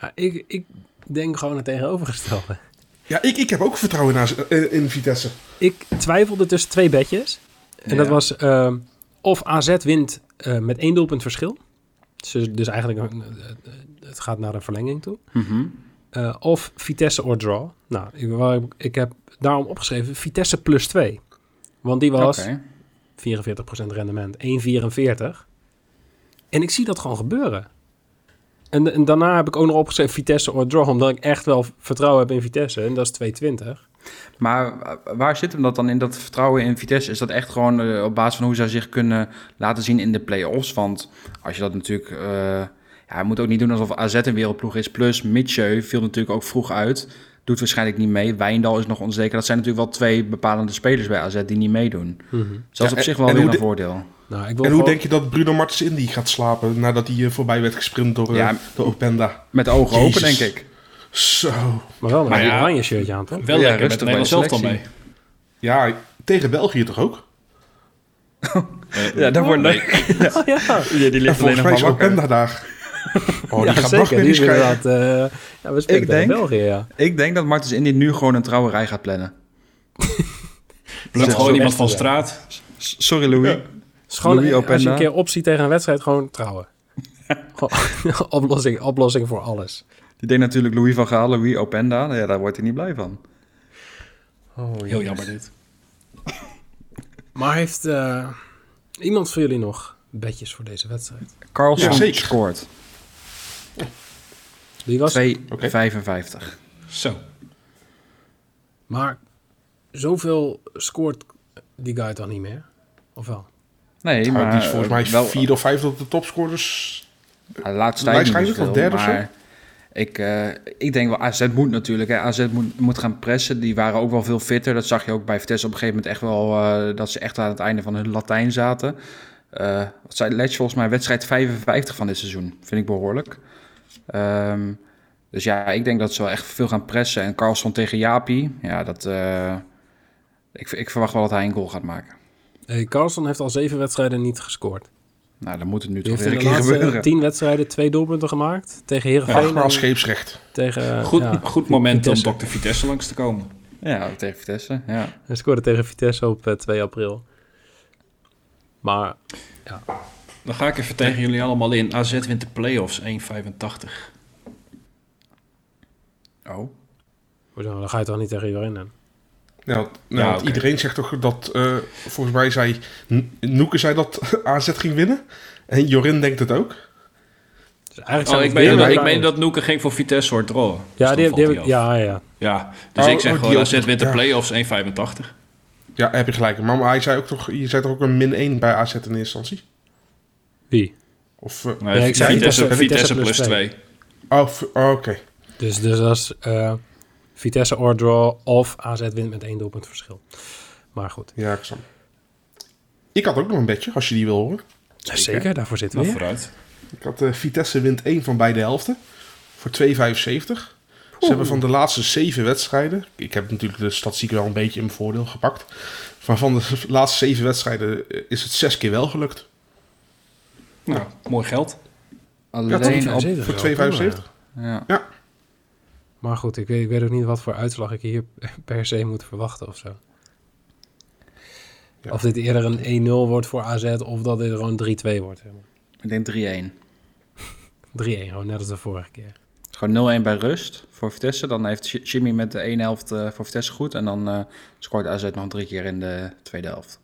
Speaker 1: Ja, ik, ik denk gewoon het tegenovergestelde.
Speaker 4: Ja, ik, ik heb ook vertrouwen in, eh, in Vitesse.
Speaker 1: Ik twijfelde tussen twee bedjes. En dat was ehm, of AZ wint eh, met één doelpunt verschil. Dus, dus eigenlijk een- het gaat naar een verlenging toe.
Speaker 3: Mhm.
Speaker 1: Eh, of Vitesse or draw. Nou, ik, ik heb daarom opgeschreven Vitesse plus 2. Want die was
Speaker 3: Oké.
Speaker 1: 44% rendement, 1,44. En ik zie dat gewoon gebeuren. En, en daarna heb ik ook nog opgeschreven Vitesse or draw, omdat ik echt wel vertrouwen heb in Vitesse. En dat is 2,20.
Speaker 3: Maar waar zit hem dat dan in, dat vertrouwen in Vitesse? Is dat echt gewoon eh, op basis van hoe zij zich kunnen laten zien in de play-offs? Want als je dat natuurlijk... eh, ja, je moet ook niet doen alsof AZ een wereldploeg is. Plus Mitchell viel natuurlijk ook vroeg uit. Doet waarschijnlijk niet mee. Wijndal is nog onzeker. Dat zijn natuurlijk wel twee bepalende spelers bij AZ die niet meedoen. Dus dat is
Speaker 4: Ja,
Speaker 3: op zich wel weer een
Speaker 4: de-
Speaker 3: voordeel.
Speaker 1: Nou, ik wil
Speaker 4: En hoe
Speaker 1: gewoon-
Speaker 4: denk je dat Bruno Martens Indy gaat slapen nadat hij eh, voorbij werd gesprint door, eh,
Speaker 3: Ja.
Speaker 4: door Openda?
Speaker 3: Met de ogen open, denk ik.
Speaker 4: Zo.
Speaker 1: Maar wel een
Speaker 2: ja.
Speaker 1: oranje shirtje aan, toch?
Speaker 2: Wel
Speaker 3: Ja,
Speaker 2: lekker met zelf dan mee.
Speaker 4: Ja, tegen België toch ook? [laughs]
Speaker 3: Ja, dat wordt
Speaker 2: nee.
Speaker 3: leuk.
Speaker 1: Oh, ja.
Speaker 3: Ja, die
Speaker 4: En
Speaker 3: ligt alleen nog maar wakker.
Speaker 4: Openda daar. [laughs] Oh, die
Speaker 1: ja,
Speaker 4: gaat
Speaker 1: zeker.
Speaker 4: nog weer
Speaker 1: Die inderdaad... eh, ja, we spelen
Speaker 3: Ik denk-
Speaker 1: België, ja.
Speaker 3: Ik denk dat Martens Indy nu gewoon een trouwerij gaat plannen. [laughs]
Speaker 2: Plukt
Speaker 1: Ja,
Speaker 2: gewoon iemand van straat.
Speaker 3: Sorry, Louis.
Speaker 1: Gewoon,
Speaker 3: Louis
Speaker 1: als je een keer opziet tegen een wedstrijd, gewoon trouwen. [laughs] Oplossing, oplossing voor alles.
Speaker 3: Die denkt natuurlijk Louis van Gaal, Louis Openda. Nou ja, daar wordt hij niet blij van.
Speaker 1: Oh,
Speaker 2: Heel jammer dit.
Speaker 1: Maar heeft eh, iemand van jullie nog bedjes voor deze wedstrijd?
Speaker 3: Carlson
Speaker 4: Ja,
Speaker 3: scoort.
Speaker 1: Die was...
Speaker 3: 2,55.
Speaker 2: Zo.
Speaker 1: Maar zoveel scoort die guy dan niet meer? Of wel?
Speaker 3: Nee,
Speaker 4: Ja,
Speaker 3: maar
Speaker 4: die is volgens mij
Speaker 3: eh, wel,
Speaker 4: vierde of vijfde op de topscorers.
Speaker 3: De laatste tijd niet
Speaker 4: of derde of zo?
Speaker 3: ik, eh, ik denk wel, AZ moet natuurlijk. Hè. AZ moet, moet gaan pressen. Die waren ook wel veel fitter. Dat zag je ook bij Vitesse op een gegeven moment echt wel... eh, dat ze echt aan het einde van hun Latijn zaten. Eh wat zei Letch volgens mij? Wedstrijd 55 van dit seizoen. Vind ik behoorlijk. Ehm, dus ja, ik denk dat ze wel echt veel gaan pressen. En Carlson tegen Japi, ja, dat... eh, ik, ik verwacht wel dat hij een goal gaat maken.
Speaker 1: Hey, Carlson heeft al zeven wedstrijden niet gescoord.
Speaker 3: Nou, dan moet het nu toch weer een keer gebeuren.
Speaker 1: tien wedstrijden twee doelpunten gemaakt. Tegen Heerenveen
Speaker 4: maar
Speaker 1: en
Speaker 4: scheepsrecht.
Speaker 1: tegen... eh,
Speaker 2: Goed,
Speaker 1: ja,
Speaker 2: goed moment
Speaker 1: Vitesse.
Speaker 2: om Dr. Vitesse langs te komen.
Speaker 3: Ja, tegen Vitesse, ja.
Speaker 1: Hij scoorde tegen Vitesse op eh, 2 april. Maar
Speaker 2: Dan ga ik even tegen jullie allemaal in. AZ wint de play-offs 1,85.
Speaker 3: Oh.
Speaker 1: hoezo, dan ga je toch niet tegen iedereen in?
Speaker 4: Nou, nou,
Speaker 2: Ja,
Speaker 4: want
Speaker 2: oké.
Speaker 4: iedereen zegt toch dat, eh, volgens mij zei, Noeke zei dat [laughs] AZ ging winnen. En Jorin denkt het ook.
Speaker 1: Dus eigenlijk
Speaker 2: Oh,
Speaker 1: zijn
Speaker 2: ik meen, dat, ik meen dat Noeke ging voor Vitesse soort draw.
Speaker 1: Ja,
Speaker 2: Dus
Speaker 1: die, die. Ja, ja.
Speaker 2: Ja, dus
Speaker 4: Oh,
Speaker 2: ik zeg
Speaker 4: oh,
Speaker 2: gewoon AZ wint de
Speaker 4: Ja.
Speaker 2: play-offs 1,85.
Speaker 4: Ja, heb je gelijk. Maar hij zei ook toch, je zei toch ook een min 1 bij AZ in eerste instantie?
Speaker 1: Wie?
Speaker 4: Of, eh,
Speaker 2: Nee,
Speaker 1: Ja, ik zei
Speaker 2: Vitesse,
Speaker 1: Vitesse-
Speaker 2: plus
Speaker 1: plus
Speaker 2: 2.
Speaker 4: oh, oh, oké.
Speaker 1: Dus, dus dat is eh, Vitesse or draw of AZ wint met één doelpunt verschil. Maar goed.
Speaker 4: Ja, ik snap. Ik had ook nog een bedje, als je die wil horen.
Speaker 1: Zeker, daarvoor zitten we
Speaker 2: Nou,
Speaker 1: hier.
Speaker 2: vooruit.
Speaker 4: Ik had eh, Vitesse wint 1 van beide helften. Voor 2,75. Ze hebben van de laatste zeven wedstrijden... Ik heb natuurlijk de statistiek wel een beetje in mijn voordeel gepakt. Maar van de [laughs] laatste zeven wedstrijden is het zes keer wel gelukt.
Speaker 2: Nou, mooi geld.
Speaker 3: Alleen op...
Speaker 1: zeker.
Speaker 4: Voor
Speaker 1: Ja,
Speaker 4: 2,75.
Speaker 3: Ja.
Speaker 1: Maar goed, ik weet, ik weet ook niet wat voor uitslag ik hier [laughs] per se moet verwachten of zo.
Speaker 4: Ja.
Speaker 1: Of dit eerder een 1-0 wordt voor AZ of dat dit gewoon 3-2 wordt.
Speaker 3: Ik denk 3-1.
Speaker 1: 3-1, gewoon net als de vorige keer.
Speaker 3: Gewoon 0-1 bij rust voor Vitesse. Dan heeft Jimmy met de ene helft eh, voor Vitesse goed. En dan eh, scoort AZ nog drie keer in de tweede helft.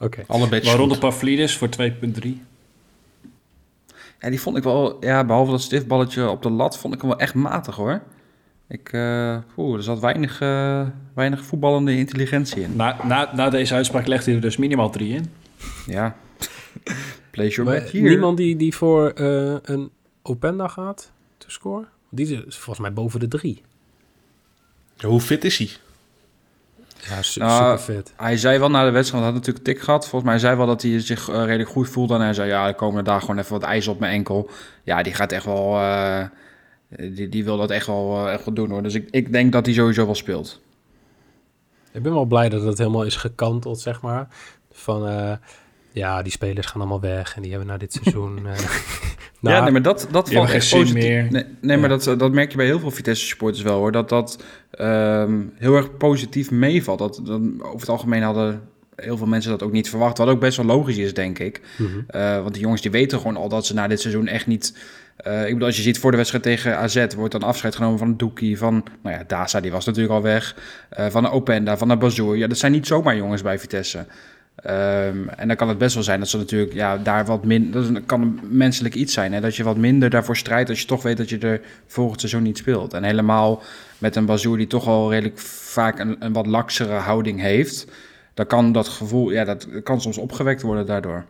Speaker 1: Oké.
Speaker 4: Alle badges
Speaker 2: Waaronder
Speaker 4: goed.
Speaker 2: Pavlidis voor 2,3.
Speaker 3: Ja, die vond ik wel... Ja, behalve dat stiftballetje op de lat vond ik hem wel echt matig hoor. Ik... eh oeh, er zat weinig, eh, weinig voetballende intelligentie in.
Speaker 2: Na, na, na deze uitspraak legt hij er dus minimaal 3 in.
Speaker 3: Ja. [laughs] Your
Speaker 1: Maar niemand die, die voor eh, een Openda gaat te scoren? Die is volgens mij boven de 3.
Speaker 4: Ja, hoe fit is hij?
Speaker 1: Ja, su
Speaker 3: Nou,
Speaker 1: super fit.
Speaker 3: Hij zei wel na de wedstrijd, hij had natuurlijk tik gehad. Volgens mij zei wel dat hij zich eh, redelijk goed voelde. En hij zei, ja, de komende dagen gewoon even wat ijs op mijn enkel. Ja, die gaat echt wel... eh, die, die wil dat echt wel, eh, echt wel doen hoor. Dus ik, ik denk dat hij sowieso wel speelt.
Speaker 1: Ik ben wel blij dat het helemaal is gekanteld, zeg maar. Van, ja, die spelers gaan allemaal weg en die hebben na dit [laughs] seizoen... eh,
Speaker 3: ja, nee, maar dat, dat valt echt positief.
Speaker 2: meer.
Speaker 3: Nee, nee maar dat, dat merk je bij heel veel Vitesse supporters wel hoor. Dat dat ehm, heel erg positief meevalt. Dat, dat, over het algemeen hadden heel veel mensen dat ook niet verwacht. Wat ook best wel logisch is, denk ik.
Speaker 1: mhm.
Speaker 3: Eh, want die jongens die weten gewoon al dat ze na dit seizoen echt niet... eh, ik bedoel, als je ziet voor de wedstrijd tegen AZ... wordt dan afscheid genomen van Doekie, van... Nou ja, Daza, die was natuurlijk al weg. van de Openda, van de Bazoer. Ja, dat zijn niet zomaar jongens bij Vitesse. Ehm, en dan kan het best wel zijn dat ze natuurlijk ja, daar wat minder... Dat kan een menselijk iets zijn, hè, dat je wat minder daarvoor strijdt... als je toch weet dat je er volgend seizoen niet speelt. En helemaal met een Bazoer die toch al redelijk vaak een, een wat laksere houding heeft... dan kan dat gevoel, ja, dat kan soms opgewekt worden daardoor.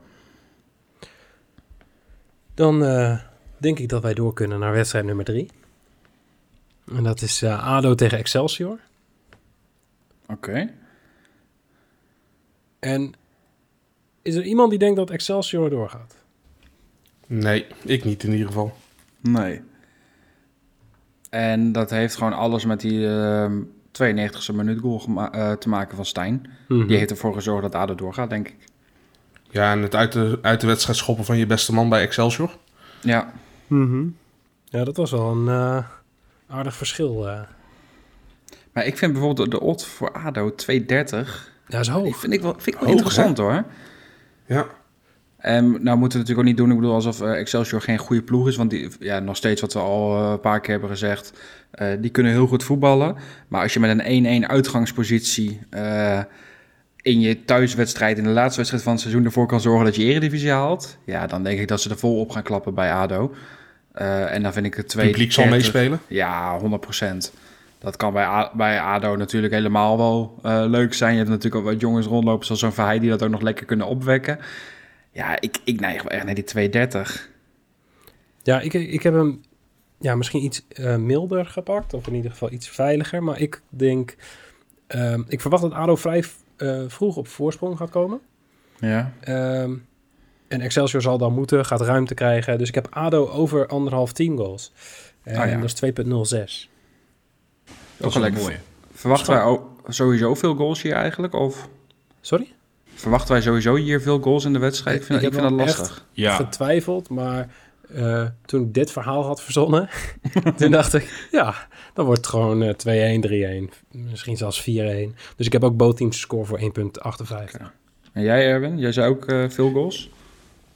Speaker 1: Dan eh, denk ik dat wij door kunnen naar wedstrijd nummer 3. En dat is eh, ADO tegen Excelsior.
Speaker 3: Oké.
Speaker 1: En is er iemand die denkt dat Excelsior doorgaat?
Speaker 4: Nee, ik niet in ieder geval.
Speaker 3: Nee. En dat heeft gewoon alles met die ehm 92e minuut goal eh, te maken van Stijn.
Speaker 1: Mhm.
Speaker 3: Die heeft ervoor gezorgd dat ADO doorgaat, denk ik.
Speaker 4: Ja, en het uit de, uit de wedstrijd schoppen van je beste man bij Excelsior.
Speaker 3: Ja.
Speaker 1: Mhm. Ja, dat was wel een eh, aardig verschil. eh.
Speaker 3: Maar ik vind bijvoorbeeld de odd voor ADO 2,30...
Speaker 1: Ja, is hoog.
Speaker 3: vind ik wel, vind ik wel
Speaker 4: Hoog,
Speaker 3: interessant hoor.
Speaker 4: Ja.
Speaker 3: En nou moeten we natuurlijk ook niet doen, ik bedoel alsof eh, Excelsior geen goede ploeg is. Want die, ja, nog steeds wat we al eh, een paar keer hebben gezegd, eh, die kunnen heel goed voetballen. Maar als je met een 1-1 uitgangspositie eh, in je thuiswedstrijd, in de laatste wedstrijd van het seizoen ervoor kan zorgen dat je eredivisie haalt. Ja, dan denk ik dat ze er vol op gaan klappen bij ADO. Eh, en dan vind ik het twee.
Speaker 4: Publiek zal meespelen.
Speaker 3: Ja, 100%. Dat kan bij, bij ADO natuurlijk helemaal wel eh, leuk zijn. Je hebt natuurlijk ook wat jongens rondlopen zoals zo'n Verheij die dat ook nog lekker kunnen opwekken. Ja, ik, ik neig wel echt naar die 230.
Speaker 1: Ja, ik, ik heb hem ja, misschien iets eh, milder gepakt. Of in ieder geval iets veiliger. Maar ik denk... ehm, ik verwacht dat ADO vrij eh, vroeg op voorsprong gaat komen.
Speaker 3: Ja.
Speaker 1: Ehm, en Excelsior zal dan moeten, gaat ruimte krijgen. Dus ik heb ADO over anderhalf 10 goals. En
Speaker 3: Ah, ja.
Speaker 1: dat is 2.06.
Speaker 2: Dat is
Speaker 3: wel lekker.
Speaker 2: mooi.
Speaker 3: Verwachten wij ook sowieso veel goals hier eigenlijk? Of
Speaker 1: Sorry?
Speaker 3: verwachten wij sowieso hier veel goals in de wedstrijd? Ik vind,
Speaker 1: Ik
Speaker 3: vind dat
Speaker 1: echt
Speaker 3: lastig.
Speaker 2: Ja,
Speaker 1: Getwijfeld, maar eh, toen ik dit verhaal had verzonnen... [laughs] toen dacht ik, ja, dan wordt het gewoon eh 2-1, 3-1. Misschien zelfs 4-1. Dus ik heb ook both teams score voor 1.58.
Speaker 3: En jij Erwin, jij zei ook eh, veel goals?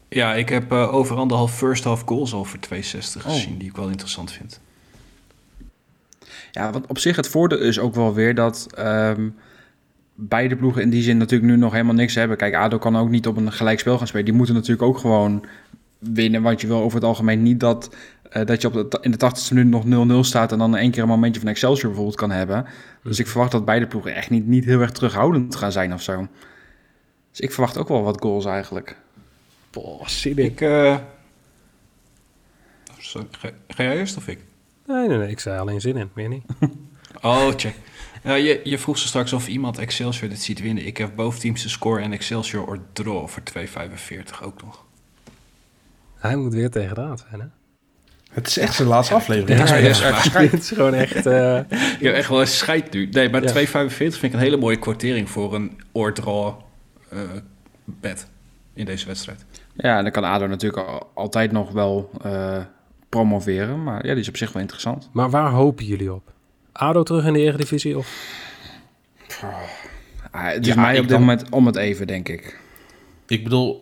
Speaker 2: ja ik heb eh, over anderhalf first half goals al voor 260
Speaker 3: Oh.
Speaker 2: gezien, die ik wel interessant vind.
Speaker 3: Ja, want op zich het voordeel is ook wel weer dat ehm, beide ploegen in die zin natuurlijk nu nog helemaal niks hebben. Kijk, ADO kan ook niet op een gelijkspel gaan spelen. Die moeten natuurlijk ook gewoon winnen, want je wil over het algemeen niet dat, eh, dat je op de, in de 80ste minuut nog 0-0 staat en dan één keer een momentje van Excelsior bijvoorbeeld kan hebben. Dus ik verwacht dat beide ploegen echt niet, niet heel erg terughoudend gaan zijn of zo. Dus ik verwacht ook wel wat goals eigenlijk.
Speaker 1: Boah, in.
Speaker 2: Ik, eh, ga jij eerst of ik?
Speaker 1: Nee, nee, nee, ik zei alleen zin in, meer niet. [laughs]
Speaker 2: Oh, check. Ja, je, je vroeg ze straks of iemand Excelsior dit ziet winnen. Ik heb boven teams de score en Excelsior or draw voor 2,45 ook nog.
Speaker 1: Hij moet weer tegen de raad zijn, hè?
Speaker 4: Het is echt zijn laatste aflevering.
Speaker 1: Ja,
Speaker 4: Ja,
Speaker 2: ja. [laughs]
Speaker 1: Het is gewoon echt... eh,
Speaker 2: Ik heb echt wel een scheid nu. Nee, maar
Speaker 1: Ja.
Speaker 2: 2,45 vind ik een hele mooie kwartering voor een oordraw eh bed in deze wedstrijd.
Speaker 3: Ja, en dan kan ADO natuurlijk al- altijd nog wel eh, promoveren. Maar ja, die is op zich wel interessant.
Speaker 1: maar waar hopen jullie op? ADO terug in de Eredivisie? Of...
Speaker 3: Ah, het is
Speaker 4: Ja,
Speaker 3: mij op dit
Speaker 4: dan-
Speaker 3: moment om het even, denk ik.
Speaker 4: Ik bedoel,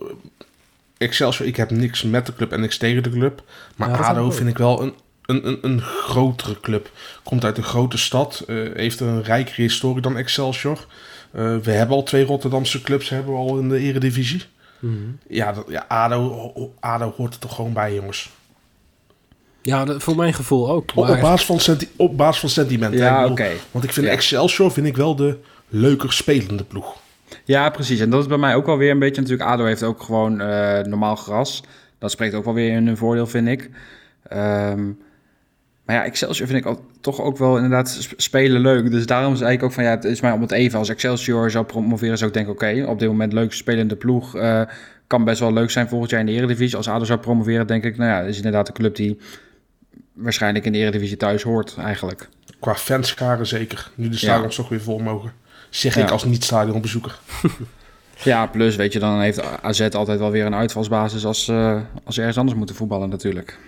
Speaker 4: Excelsior, ik heb niks met de club en niks tegen de club. Maar
Speaker 1: Ja,
Speaker 4: ADO vind ik wel een, een, een, een grotere club. Komt uit een grote stad, eh, heeft een rijkere historie dan Excelsior. Eh, we hebben al twee Rotterdamse clubs hebben we al in de eredivisie.
Speaker 1: Mhm.
Speaker 4: Ja, dat, ja ADO, ADO hoort er toch gewoon bij, jongens.
Speaker 1: Ja, dat, voor mijn gevoel ook.
Speaker 4: Op,
Speaker 1: Maar,
Speaker 4: op, basis, van senti- op basis van sentiment. Ik
Speaker 3: Ja, oké.
Speaker 4: Want ik vind
Speaker 3: Ja.
Speaker 4: Excelsior vind ik wel de leuker spelende ploeg.
Speaker 3: Ja, precies. En dat is bij mij ook wel weer een beetje natuurlijk. ADO heeft ook gewoon eh, normaal gras. Dat spreekt ook wel weer in hun voordeel, vind ik. Ehm, maar ja, Excelsior vind ik al, toch ook wel inderdaad sp- spelen leuk. Dus daarom is eigenlijk ook van ja, het is mij om het even. Als Excelsior zou promoveren, zou ik denken: oké, op dit moment leuk spelende ploeg. eh, kan best wel leuk zijn volgend jaar in de Eredivisie. Als ADO zou promoveren, denk ik, nou ja, is inderdaad een club die waarschijnlijk in de Eredivisie thuis hoort, eigenlijk.
Speaker 4: Qua fanscharen zeker. Nu de stadions toch weer vol mogen. Zeg ik als niet-stadionbezoeker. [laughs]
Speaker 3: Ja, plus weet je, dan heeft AZ altijd wel weer een uitvalsbasis als, eh, als ze ergens anders moeten voetballen natuurlijk.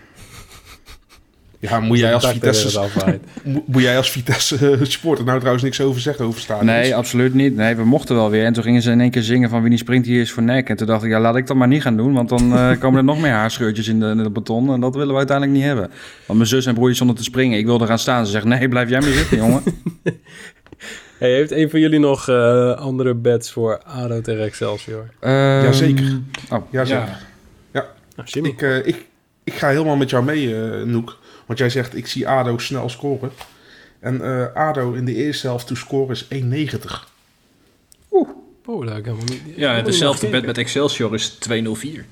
Speaker 4: Ja, moet jij als Vitesse,
Speaker 1: het afwaait.
Speaker 4: mo- moet jij als Vitesse eh, supporter nou trouwens niks over zeggen over stadions?
Speaker 3: Nee, absoluut niet. Nee, we mochten wel weer. En toen gingen ze in één keer zingen van wie niet springt hier is voor nek. En toen dacht ik, ja, laat ik dat maar niet gaan doen. Want dan eh, komen er [laughs] nog meer haarscheurtjes in de, in de beton. En dat willen we uiteindelijk niet hebben. Want mijn zus en broertje stonden te springen. Ik wilde gaan staan. Ze zegt, nee, blijf jij maar zitten, jongen. [laughs]
Speaker 1: Hey, heeft een van jullie nog eh, andere bets voor ADO tegen Excelsior?
Speaker 3: Ehm,
Speaker 4: Jazeker.
Speaker 3: Oh,
Speaker 4: Ja, zeker.
Speaker 1: Nou.
Speaker 4: Ik, eh, ik, ik ga helemaal met jou mee, eh Noek. Want jij zegt, ik zie ADO snel scoren. En eh, ADO in de eerste helft to scoren is 1,90.
Speaker 1: Oh, dat heb ik helemaal niet...
Speaker 2: Ja, dezelfde bed met Excelsior is 204.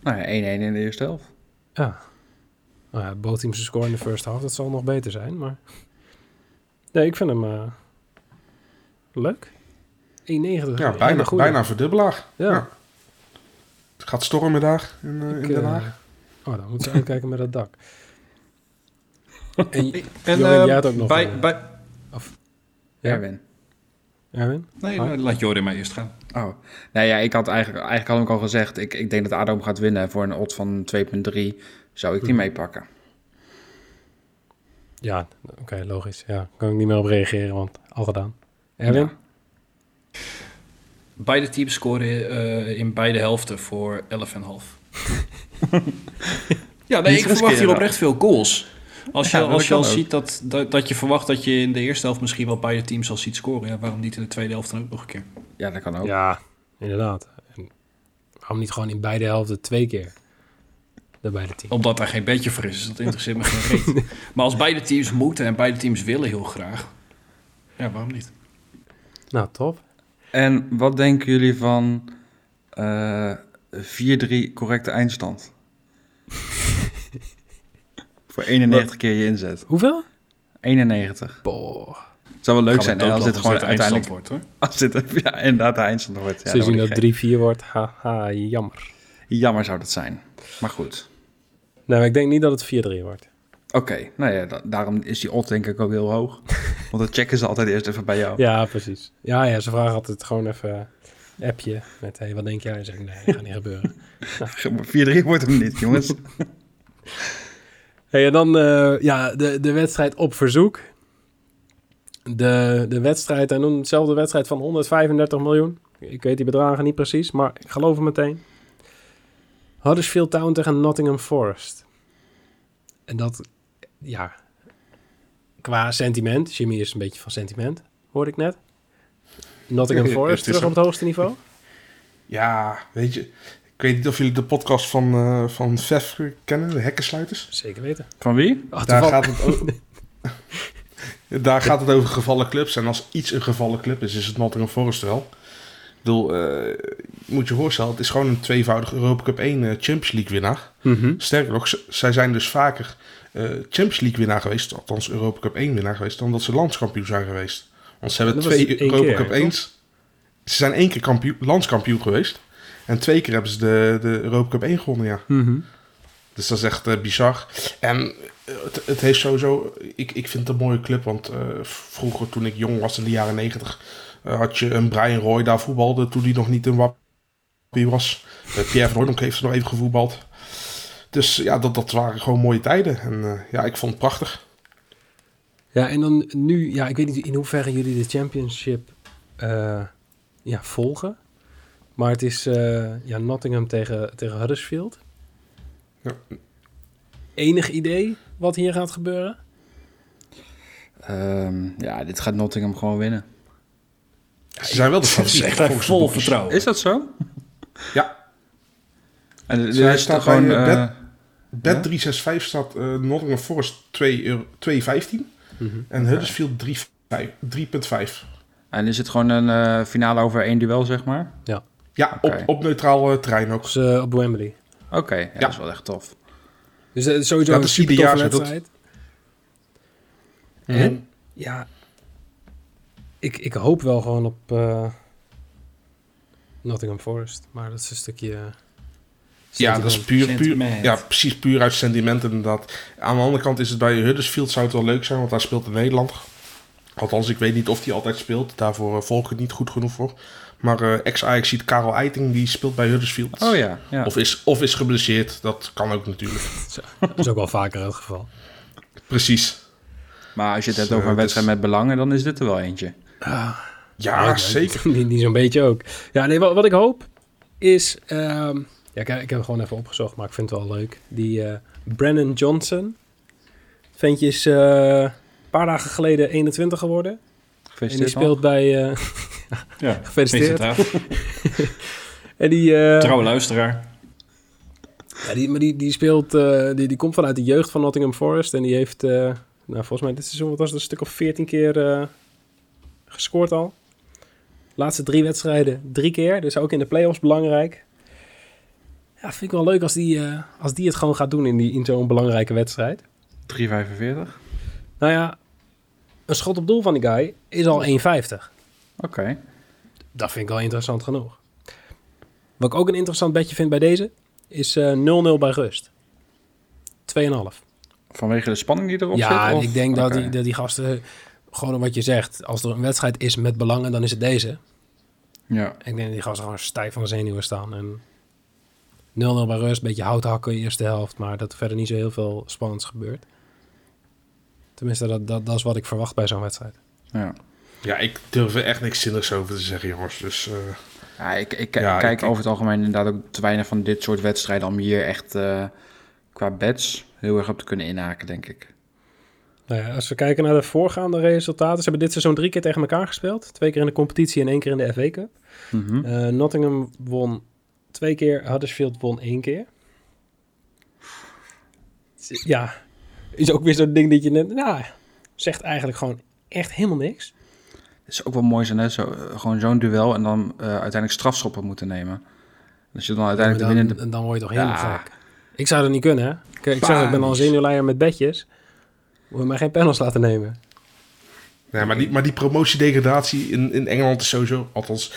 Speaker 3: nou ja, 1-1 in de eerste helft.
Speaker 1: Ja. Nou ja, both teams scoren in de first half. Dat zal nog beter zijn, maar... Nee, ik vind hem eh, leuk. 1,90.
Speaker 4: Ja, bijna, bijna verdubbelaar.
Speaker 1: Ja.
Speaker 4: Ja. Het gaat stormen daar in, eh, in
Speaker 1: Ik,
Speaker 4: Den Haag.
Speaker 1: Oh, dan moeten ze uitkijken met dat dak. En, [laughs]
Speaker 2: En eh,
Speaker 1: jij had ook nog
Speaker 2: bij,
Speaker 1: een, eh,
Speaker 2: bij,
Speaker 1: Ja.
Speaker 3: Erwin.
Speaker 1: Erwin?
Speaker 2: Nee,
Speaker 1: Ah.
Speaker 2: nou, laat Jorin maar eerst gaan.
Speaker 3: Oh, nou ja, ik had eigenlijk, eigenlijk had ik al gezegd, ik, ik denk dat ADO hem gaat winnen. Voor een odd van 2,3 zou ik die
Speaker 1: Mhm.
Speaker 3: meepakken.
Speaker 1: Ja, oké, logisch. Ja, kan ik niet meer op reageren, want al gedaan. Erwin?
Speaker 3: Ja.
Speaker 2: Beide teams scoren eh, in beide helften voor 11,5. [laughs] ja, nee, ik verwacht hier oprecht veel goals. Als je,
Speaker 3: Ja,
Speaker 2: als je al
Speaker 3: ook.
Speaker 2: ziet dat, dat, dat je verwacht dat je in de eerste helft misschien wel beide teams al ziet scoren. Ja, waarom niet in de tweede helft dan ook nog een keer?
Speaker 3: Ja, dat kan ook.
Speaker 1: Ja, inderdaad. En waarom niet gewoon in beide helften twee keer? De beide teams.
Speaker 2: Omdat daar geen bedje voor is, dus dat interesseert me geen reet. [laughs] Maar als beide teams moeten en beide teams willen heel graag. Ja, waarom niet?
Speaker 1: Nou, top.
Speaker 3: En wat denken jullie van eh 4-3 correcte eindstand? [laughs] Voor 91 keer je inzet.
Speaker 1: Hoeveel?
Speaker 3: 91.
Speaker 1: Boah.
Speaker 3: Het zou wel leuk zijn als dit gewoon uiteindelijk...
Speaker 2: eindstand wordt, hoor. [laughs]
Speaker 3: Als dit ja, inderdaad de eindstand wordt. Ja,
Speaker 1: Als je zien
Speaker 3: dat
Speaker 1: dat
Speaker 3: wordt
Speaker 1: 3-4 wordt, haha, jammer.
Speaker 3: Jammer zou dat zijn. Maar goed.
Speaker 1: Nou, ik denk niet dat het 4-3 wordt.
Speaker 3: Oké, nou ja, da- daarom is die odd denk ik ook heel hoog. [laughs] Want dat checken ze altijd eerst even bij jou.
Speaker 1: Ja, precies. Ja, ja, ze vragen altijd gewoon even appje met, hey, wat denk jij? En zeg ik, nee, dat gaat niet gebeuren. [laughs]
Speaker 3: Maar 4-3 wordt hem niet, jongens. [laughs]
Speaker 1: Hey, en dan eh, ja, de, de wedstrijd op verzoek. De, de wedstrijd, en doen hetzelfde wedstrijd van 135 miljoen. Ik weet die bedragen niet precies, maar ik geloof hem meteen. Huddersfield Town tegen Nottingham Forest. En dat, ja, qua sentiment. Jimmy is een beetje van sentiment, hoorde ik net. Nottingham Forest terug op het hoogste niveau.
Speaker 4: Ja, weet je. Ik weet niet of jullie de podcast van, eh van Vef kennen, de Hekkensluiters.
Speaker 1: Zeker weten.
Speaker 3: Van wie?
Speaker 1: Oh,
Speaker 4: Daar gaat, het over, [laughs] daar gaat het over gevallen clubs. En als iets een gevallen club is, is het Nottingham Forest wel. Ik bedoel, eh, je moet je voorstellen, het is gewoon een tweevoudig Europa Cup 1 eh, Champions League winnaar.
Speaker 1: Mhm.
Speaker 4: Sterker nog, zij zijn dus vaker eh, Champions League winnaar geweest, althans Europa Cup 1 winnaar geweest, dan dat ze landskampioen zijn geweest. Want ze hebben
Speaker 1: Dat
Speaker 4: twee Europa Cup? 1's. Ze zijn één keer kampioen, landskampioen geweest. En twee keer hebben ze de, de Europa Cup 1 gewonnen, ja. Dus dat is echt eh, bizar. En eh, het, het heeft sowieso... Ik, ik vind het een mooie club, want eh, vroeger toen ik jong was in de jaren 90... eh, had je een Brian Roy daar voetbalde toen hij nog niet een wappie was. Pierre van Hooydonk heeft er nog even gevoetbald. Dus ja, dat, dat waren gewoon mooie tijden. En ja, ik vond het prachtig.
Speaker 1: Ja, en dan nu, ja, ik weet niet in hoeverre jullie de championship eh, ja, volgen. Maar het is eh, ja, Nottingham tegen, tegen Huddersfield.
Speaker 4: Ja.
Speaker 1: Enig idee wat hier gaat gebeuren?
Speaker 3: Ehm, ja, dit gaat Nottingham gewoon winnen.
Speaker 4: Ze zijn wel de favoriet. [laughs]
Speaker 2: echt vol vertrouwen.
Speaker 3: Is dat zo? [laughs]
Speaker 4: Ja,
Speaker 3: En
Speaker 4: Zij staat
Speaker 3: gewoon...
Speaker 4: bij, eh, Bet
Speaker 3: Ja?
Speaker 4: 365 staat eh, Nottingham Forest 2 2,15 en Huddersfield 3,5 3,5.
Speaker 3: en is het gewoon een eh, finale over één duel, zeg maar?
Speaker 4: Ja,
Speaker 3: Oké.
Speaker 4: op, op neutraal eh, terrein ook.
Speaker 1: Dus eh, op Wembley.
Speaker 3: Oké, ja, dat is wel echt tof.
Speaker 1: Dus sowieso
Speaker 4: Ja,
Speaker 1: een super toffe wedstrijd.
Speaker 4: Mhm.
Speaker 1: En ja, ik, ik hoop wel gewoon op eh, Nottingham Forest. Maar dat is een stukje... eh,
Speaker 4: Ja, dat is puur, puur, ja, precies puur uit sentiment inderdaad. Aan de andere kant is het bij Huddersfield zou het wel leuk zijn, want daar speelt een Nederlander. Althans, ik weet niet of hij altijd speelt. Daarvoor eh, volg ik het niet goed genoeg voor. Maar eh ex-Ajax ziet Karel Eiting, die speelt bij Huddersfield.
Speaker 3: Oh ja, ja.
Speaker 4: Of, is, of is geblesseerd, dat kan ook natuurlijk. [laughs]
Speaker 1: Dat is ook wel vaker het geval.
Speaker 4: Precies.
Speaker 3: Maar als je het hebt
Speaker 4: Dus,
Speaker 3: over een
Speaker 4: eh,
Speaker 3: wedstrijd met belangen, dan is dit er wel eentje.
Speaker 4: Ja, zeker. [laughs]
Speaker 1: Die, die zo'n beetje ook. Ja, nee, wat, wat ik hoop is... ehm, ja, ik, ik heb hem gewoon even opgezocht, maar ik vind het wel leuk. Die eh Brennan Johnson. Ventje is eh, een paar dagen geleden 21 geworden. En die speelt bij... eh, [laughs]
Speaker 2: Ja,
Speaker 1: Gefeliciteerd. [laughs] en die, eh,
Speaker 2: Trouwe luisteraar.
Speaker 1: ja, die, maar die, die speelt... eh, die, die komt vanuit de jeugd van Nottingham Forest. En die heeft... eh, nou, volgens mij dit seizoen wat was het, een stuk of 14 keer eh, gescoord al. Laatste drie wedstrijden drie keer. Dus ook in de play-offs belangrijk. Ja, vind ik wel leuk als die, eh, als die het gewoon gaat doen in, die, in zo'n belangrijke wedstrijd.
Speaker 3: 3,45.
Speaker 1: Nou ja, een schot op doel van die guy is al 1,50.
Speaker 3: Oké.
Speaker 1: Dat vind ik wel interessant genoeg. Wat ik ook een interessant bedje vind bij deze, is eh 0-0 bij rust. 2,5.
Speaker 3: Vanwege de spanning die erop
Speaker 1: Ja,
Speaker 3: zit? of-
Speaker 1: ik denk dat, die, dat die gasten, gewoon wat je zegt, als er een wedstrijd is met belangen, dan is het deze.
Speaker 3: Ja.
Speaker 1: Ik denk dat die gasten gewoon stijf van de zenuwen staan. En 0-0 bij rust, beetje hout hakken in de eerste helft, maar dat er verder niet zo heel veel spannends gebeurt. Tenminste, dat, dat, dat is wat ik verwacht bij zo'n wedstrijd.
Speaker 3: ja.
Speaker 4: Ja, ik durf er echt niks zinnigs over te zeggen, jongens. Dus eh,
Speaker 3: Ja, ik, ik
Speaker 4: Ja,
Speaker 3: kijk
Speaker 4: ik-
Speaker 3: over het algemeen inderdaad ook te weinig van dit soort wedstrijden om hier echt eh, qua bets heel erg op te kunnen inhaken, denk ik.
Speaker 1: Nou ja, als we kijken naar de voorgaande resultaten, ze hebben dit seizoen drie keer tegen elkaar gespeeld. Twee keer in de competitie en één keer in de FA Cup.
Speaker 3: Mhm.
Speaker 1: Eh, Nottingham won twee keer, Huddersfield won één keer. Ja, is ook weer zo'n ding dat je net, nou, zegt eigenlijk gewoon echt helemaal niks.
Speaker 3: Het is ook wel mooi zijn, hè? Zo, eh, gewoon zo'n duel en dan eh, uiteindelijk strafschoppen moeten nemen. Als je dan uiteindelijk de
Speaker 1: dan,
Speaker 3: winnende...
Speaker 1: dan word je toch helemaal
Speaker 3: Ja.
Speaker 1: gek. Ik zou dat niet kunnen, hè? Kijk, ik zeg, ik ben al zenuwleier met bedjes. Moet je mij geen panels laten nemen.
Speaker 4: Ja, maar die, maar die promotiedegradatie in, in Engeland is sowieso, althans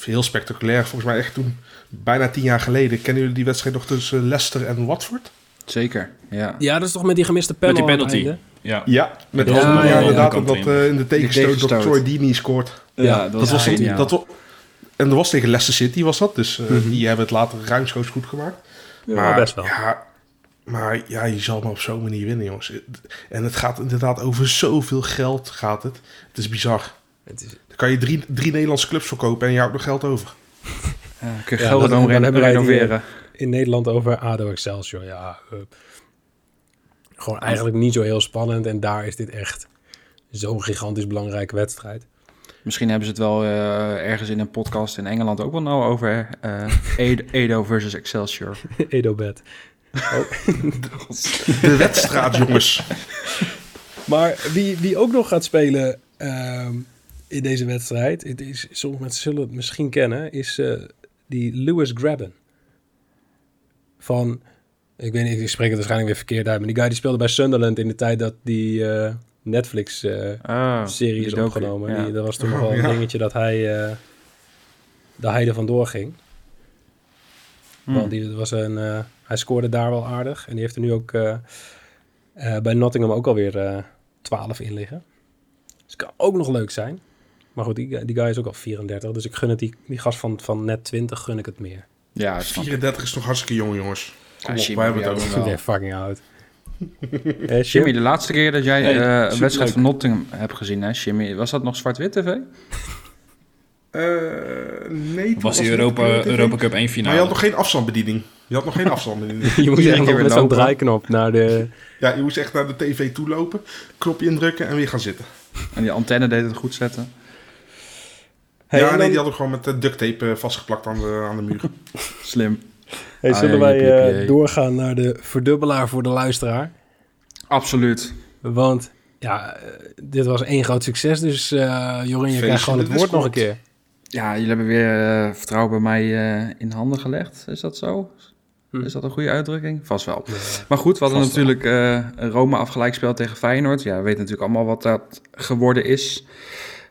Speaker 4: heel spectaculair. Volgens mij echt toen, bijna tien jaar geleden. Kennen jullie die wedstrijd nog tussen Leicester en Watford?
Speaker 3: Zeker, ja.
Speaker 1: Ja, dat is toch met die gemiste panel
Speaker 2: Met die penalty.
Speaker 1: einde?
Speaker 2: Ja.
Speaker 4: Ja, met
Speaker 1: Ja, ja,
Speaker 4: inderdaad omdat eh, in de tegenstoot dat. Troy Deeney scoort.
Speaker 1: Ja,
Speaker 3: dat
Speaker 4: Dat was het, dat en dat was tegen Leicester City was dat, dus eh,
Speaker 1: Mhm.
Speaker 4: die hebben het later ruimschoots goed gemaakt.
Speaker 1: Ja,
Speaker 4: maar,
Speaker 1: best wel.
Speaker 4: Ja, maar ja, je zal maar op zo'n manier winnen, jongens. En het gaat inderdaad over zoveel geld gaat het. Het is bizar.
Speaker 1: Het is,
Speaker 4: Dan kan je drie, drie Nederlandse clubs verkopen en je houdt nog geld over. [laughs]
Speaker 3: Ja, kun je
Speaker 1: Ja,
Speaker 3: Gelderdoom
Speaker 1: dan- dan
Speaker 3: re-
Speaker 1: hebben wij die,
Speaker 3: renoveren.
Speaker 1: in Nederland over ADO Excelsior. Ja, eh, gewoon eigenlijk niet zo heel spannend. En daar is dit echt zo'n gigantisch belangrijke wedstrijd.
Speaker 3: Misschien hebben ze het wel eh, ergens in een podcast in Engeland ook wel nou over eh, Edo, [laughs] Edo versus Excelsior.
Speaker 1: Edo-bed. [laughs]
Speaker 4: De wedstrijd, jongens.
Speaker 1: Maar wie, wie ook nog gaat spelen ehm, in deze wedstrijd, het is, sommige mensen zullen het misschien kennen, is eh, die Lewis Grabben. Van, ik weet niet, ik spreek het waarschijnlijk weer verkeerd uit, maar die guy die speelde bij Sunderland in de tijd dat die eh, Netflix-serie
Speaker 3: Ah,
Speaker 1: is
Speaker 3: die docu,
Speaker 1: opgenomen.
Speaker 3: ja.
Speaker 1: Die, dat was toen [laughs] nog
Speaker 4: Oh,
Speaker 1: wel een
Speaker 4: ja.
Speaker 1: dingetje dat hij, eh dat hij er vandoor ging.
Speaker 3: Hmm.
Speaker 1: Want die was een, eh, hij scoorde daar wel aardig. En die heeft er nu ook eh, eh, bij Nottingham ook alweer eh 12 in liggen. Dus kan ook nog leuk zijn. Maar goed, die, die guy is ook al 34. Dus ik gun het die, die gast van, van net 20 gun ik het meer.
Speaker 3: Ja, snap ik.
Speaker 4: 34 is nog hartstikke jong, jongens. Kom
Speaker 3: Ja,
Speaker 4: op,
Speaker 3: Jimmy,
Speaker 4: wij hebben het over.
Speaker 3: dan wel.
Speaker 1: Nee, fucking oud. [laughs] Eh,
Speaker 3: Jimmy, de laatste keer dat jij
Speaker 2: Hey,
Speaker 3: eh, een wedstrijd van Nottingham hebt gezien, hè, Jimmy, was dat nog zwart-wit tv?
Speaker 4: Eh, nee,
Speaker 2: Was die Europa,
Speaker 4: Europa
Speaker 2: Cup 1
Speaker 4: Maar je
Speaker 2: finale.
Speaker 4: had nog geen afstandsbediening. Je had nog geen afstandsbediening.
Speaker 1: Je [laughs] moet
Speaker 3: Iedere
Speaker 1: echt
Speaker 3: weer
Speaker 1: met zo'n draaiknop naar de...
Speaker 4: Ja, je moest echt naar de tv toe lopen, knopje indrukken en weer gaan zitten.
Speaker 3: En die antenne deed het goed zetten.
Speaker 1: Hey,
Speaker 4: ja, nee,
Speaker 1: dan-
Speaker 4: die hadden gewoon met eh, duct tape eh, vastgeplakt aan de, aan de muur. [laughs]
Speaker 3: Slim.
Speaker 1: Hey,
Speaker 3: Ah,
Speaker 1: zullen
Speaker 3: ja,
Speaker 1: wij
Speaker 3: jip, jip,
Speaker 1: eh,
Speaker 3: jip.
Speaker 1: doorgaan naar de verdubbelaar voor de luisteraar?
Speaker 3: Absoluut.
Speaker 1: Want ja, dit was één groot succes. Dus eh Jorin, je krijgt gewoon het woord nog een keer.
Speaker 3: Ja, jullie hebben weer vertrouwen bij mij eh, in handen gelegd. Is dat zo?
Speaker 1: Hm.
Speaker 3: Is dat een goede uitdrukking? Vast wel. Maar goed, we hadden natuurlijk eh Roma afgelijkspel tegen Feyenoord. Ja, we weten natuurlijk allemaal wat dat geworden is.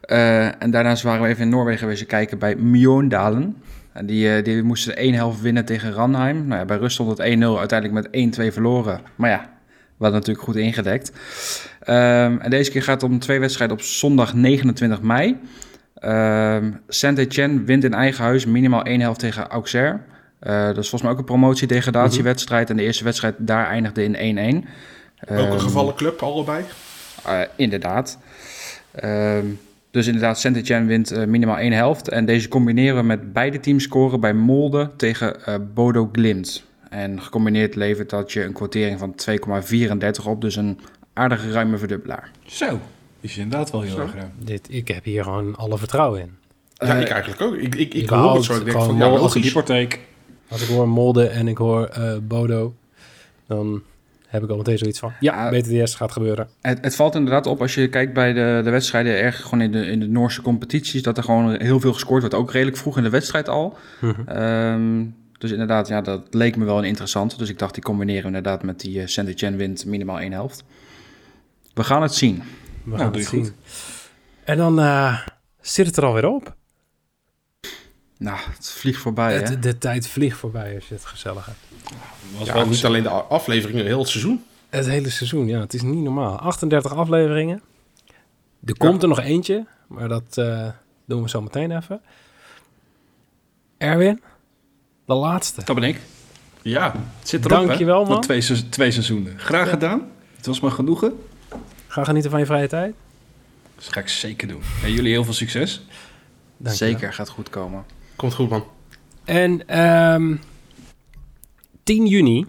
Speaker 3: Eh, en daarnaast waren we even in Noorwegen geweest kijken bij Mjøndalen. En die, eh, die moesten één helft winnen tegen Ranheim. Nou ja, bij rust stond het 1-0, uiteindelijk met 1-2 verloren. Maar ja, we hadden natuurlijk goed ingedekt. Ehm, en deze keer gaat het om twee wedstrijden op zondag 29 mei. Ehm Saint-Etienne wint in eigen huis minimaal één helft tegen Auxerre. Eh, dat is volgens mij ook een promotie-degradatiewedstrijd. En de eerste wedstrijd daar eindigde in 1-1.
Speaker 4: Ook een
Speaker 3: Ehm,
Speaker 4: gevallen club, allebei.
Speaker 3: eh, inderdaad. Dus inderdaad, Saint-Etienne wint eh, minimaal één helft. En deze combineren we met beide teams scoren bij Molde tegen eh, Bodo Glimt. En gecombineerd levert dat je een quotering van 2,34 op. Dus een aardige ruime verdubbelaar.
Speaker 2: Zo, is inderdaad wel heel
Speaker 4: Zo.
Speaker 2: erg ruim.
Speaker 1: Dit, ik heb hier gewoon alle vertrouwen in.
Speaker 4: Ja,
Speaker 3: Eh,
Speaker 4: ik eigenlijk ook. Ik, ik, ik
Speaker 1: ik
Speaker 4: hoor
Speaker 1: hou
Speaker 4: het zo. Ik denk van, ja,
Speaker 2: een
Speaker 4: logisch.
Speaker 2: hypotheek.
Speaker 1: Als ik hoor Molde en ik hoor eh, Bodo, dan heb ik al meteen zoiets van... Ja. BTS gaat gebeuren.
Speaker 3: Het, het valt inderdaad op als je kijkt bij de, de wedstrijden, erg gewoon in de, in de Noorse competities, dat er gewoon heel veel gescoord wordt. Ook redelijk vroeg in de wedstrijd al. Ehm, dus inderdaad, ja, dat leek me wel een interessant. Dus ik dacht, die combineren we inderdaad met die uh, Saint-Etienne wint minimaal één helft. We gaan het zien.
Speaker 1: We
Speaker 2: Nou,
Speaker 1: gaan het zien. En dan eh, zit het er alweer op.
Speaker 3: Nou, het vliegt voorbij, hè?
Speaker 1: Het- de tijd vliegt voorbij als je het gezellig hebt.
Speaker 2: Was
Speaker 4: Ja,
Speaker 2: wel
Speaker 4: niet alleen de afleveringen, heel het seizoen.
Speaker 1: Het hele seizoen, ja. Het is niet normaal. 38 afleveringen. Er komt er nog eentje, maar dat eh, doen we zo meteen even. Erwin, de laatste.
Speaker 2: Dat ben ik. Ja, het zit erop,
Speaker 1: Dankjewel,
Speaker 2: hè?
Speaker 1: man.
Speaker 2: Twee, se- twee seizoenen. Graag gedaan. Het was me genoegen.
Speaker 1: Ga genieten van je vrije tijd.
Speaker 2: Dat ga ik zeker doen. En jullie heel veel succes.
Speaker 1: Dankjewel.
Speaker 3: Zeker, gaat goed komen.
Speaker 4: Komt goed, man.
Speaker 1: En ehm 10 juni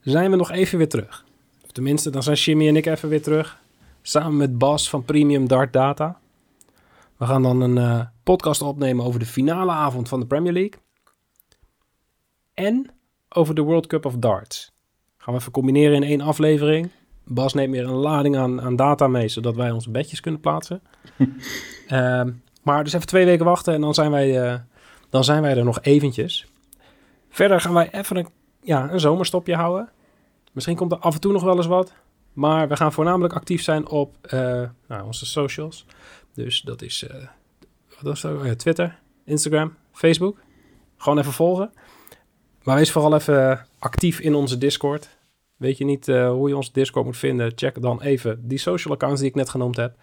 Speaker 1: zijn we nog even weer terug. Of tenminste, dan zijn Jimmy en ik even weer terug. Samen met Bas van Premium Dart Data. We gaan dan een eh, podcast opnemen over de finale avond van de Premier League. En over de World Cup of Darts. Gaan we even combineren in één aflevering. Bas neemt weer een lading aan, aan data mee, zodat wij onze bedjes kunnen plaatsen. [laughs] Ehm, maar dus even twee weken wachten en dan zijn wij, eh, dan zijn wij er nog eventjes. Verder gaan wij even een, ja, een zomerstopje houden. Misschien komt er af en toe nog wel eens wat. Maar we gaan voornamelijk actief zijn op eh, nou, onze socials. Dus dat is eh, Twitter, Instagram, Facebook. Gewoon even volgen. Maar wees vooral even actief in onze Discord. Weet je niet eh, hoe je onze Discord moet vinden? Check dan even die social accounts die ik net genoemd heb.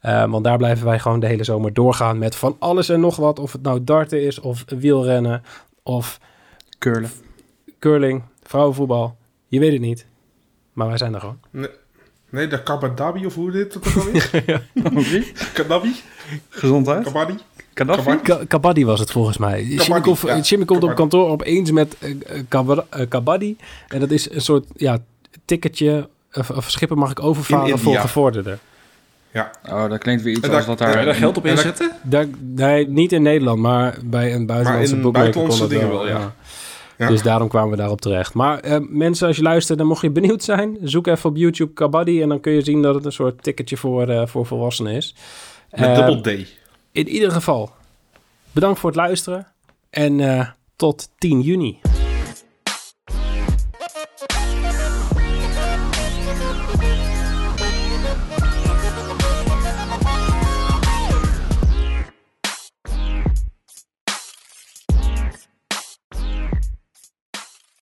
Speaker 1: Eh, want daar blijven wij gewoon de hele zomer doorgaan met van alles en nog wat. Of het nou darten is, of wielrennen, of
Speaker 3: Curlen.
Speaker 1: curling, vrouwenvoetbal. Je weet het niet. Maar wij zijn er gewoon.
Speaker 4: Nee, de Kabadabi of hoe dit ook alweer?
Speaker 3: Wie? [laughs]
Speaker 4: Kadabi?
Speaker 3: Gezondheid.
Speaker 4: Kabadi? Kabadi?
Speaker 1: Ka- Kabaddi was het volgens mij. Jimmy, komt-
Speaker 4: ja.
Speaker 1: Jimmy komt op kantoor opeens met eh, eh, kaba- Kabaddi. En dat is een soort ja, ticketje. Of, of schippen mag ik overvaren
Speaker 4: In
Speaker 1: voor
Speaker 4: India.
Speaker 1: gevorderden.
Speaker 3: Oh, dat klinkt weer iets
Speaker 4: En
Speaker 3: als dat daar...
Speaker 2: daar geld op inzetten?
Speaker 1: Daar, nee, niet in Nederland, maar bij een buitenlandse boekmaker
Speaker 4: buitenlandse
Speaker 1: kon dat
Speaker 4: dingen wel, ja. Ja.
Speaker 1: Dus daarom kwamen we daarop terecht. Maar eh, mensen, als je luistert, dan mocht je benieuwd zijn. Zoek even op YouTube Kabaddi en dan kun je zien dat het een soort ticketje voor, eh, voor volwassenen is.
Speaker 4: Met
Speaker 1: Eh,
Speaker 4: dubbel D.
Speaker 1: In ieder geval, bedankt voor het luisteren en eh, tot 10 juni.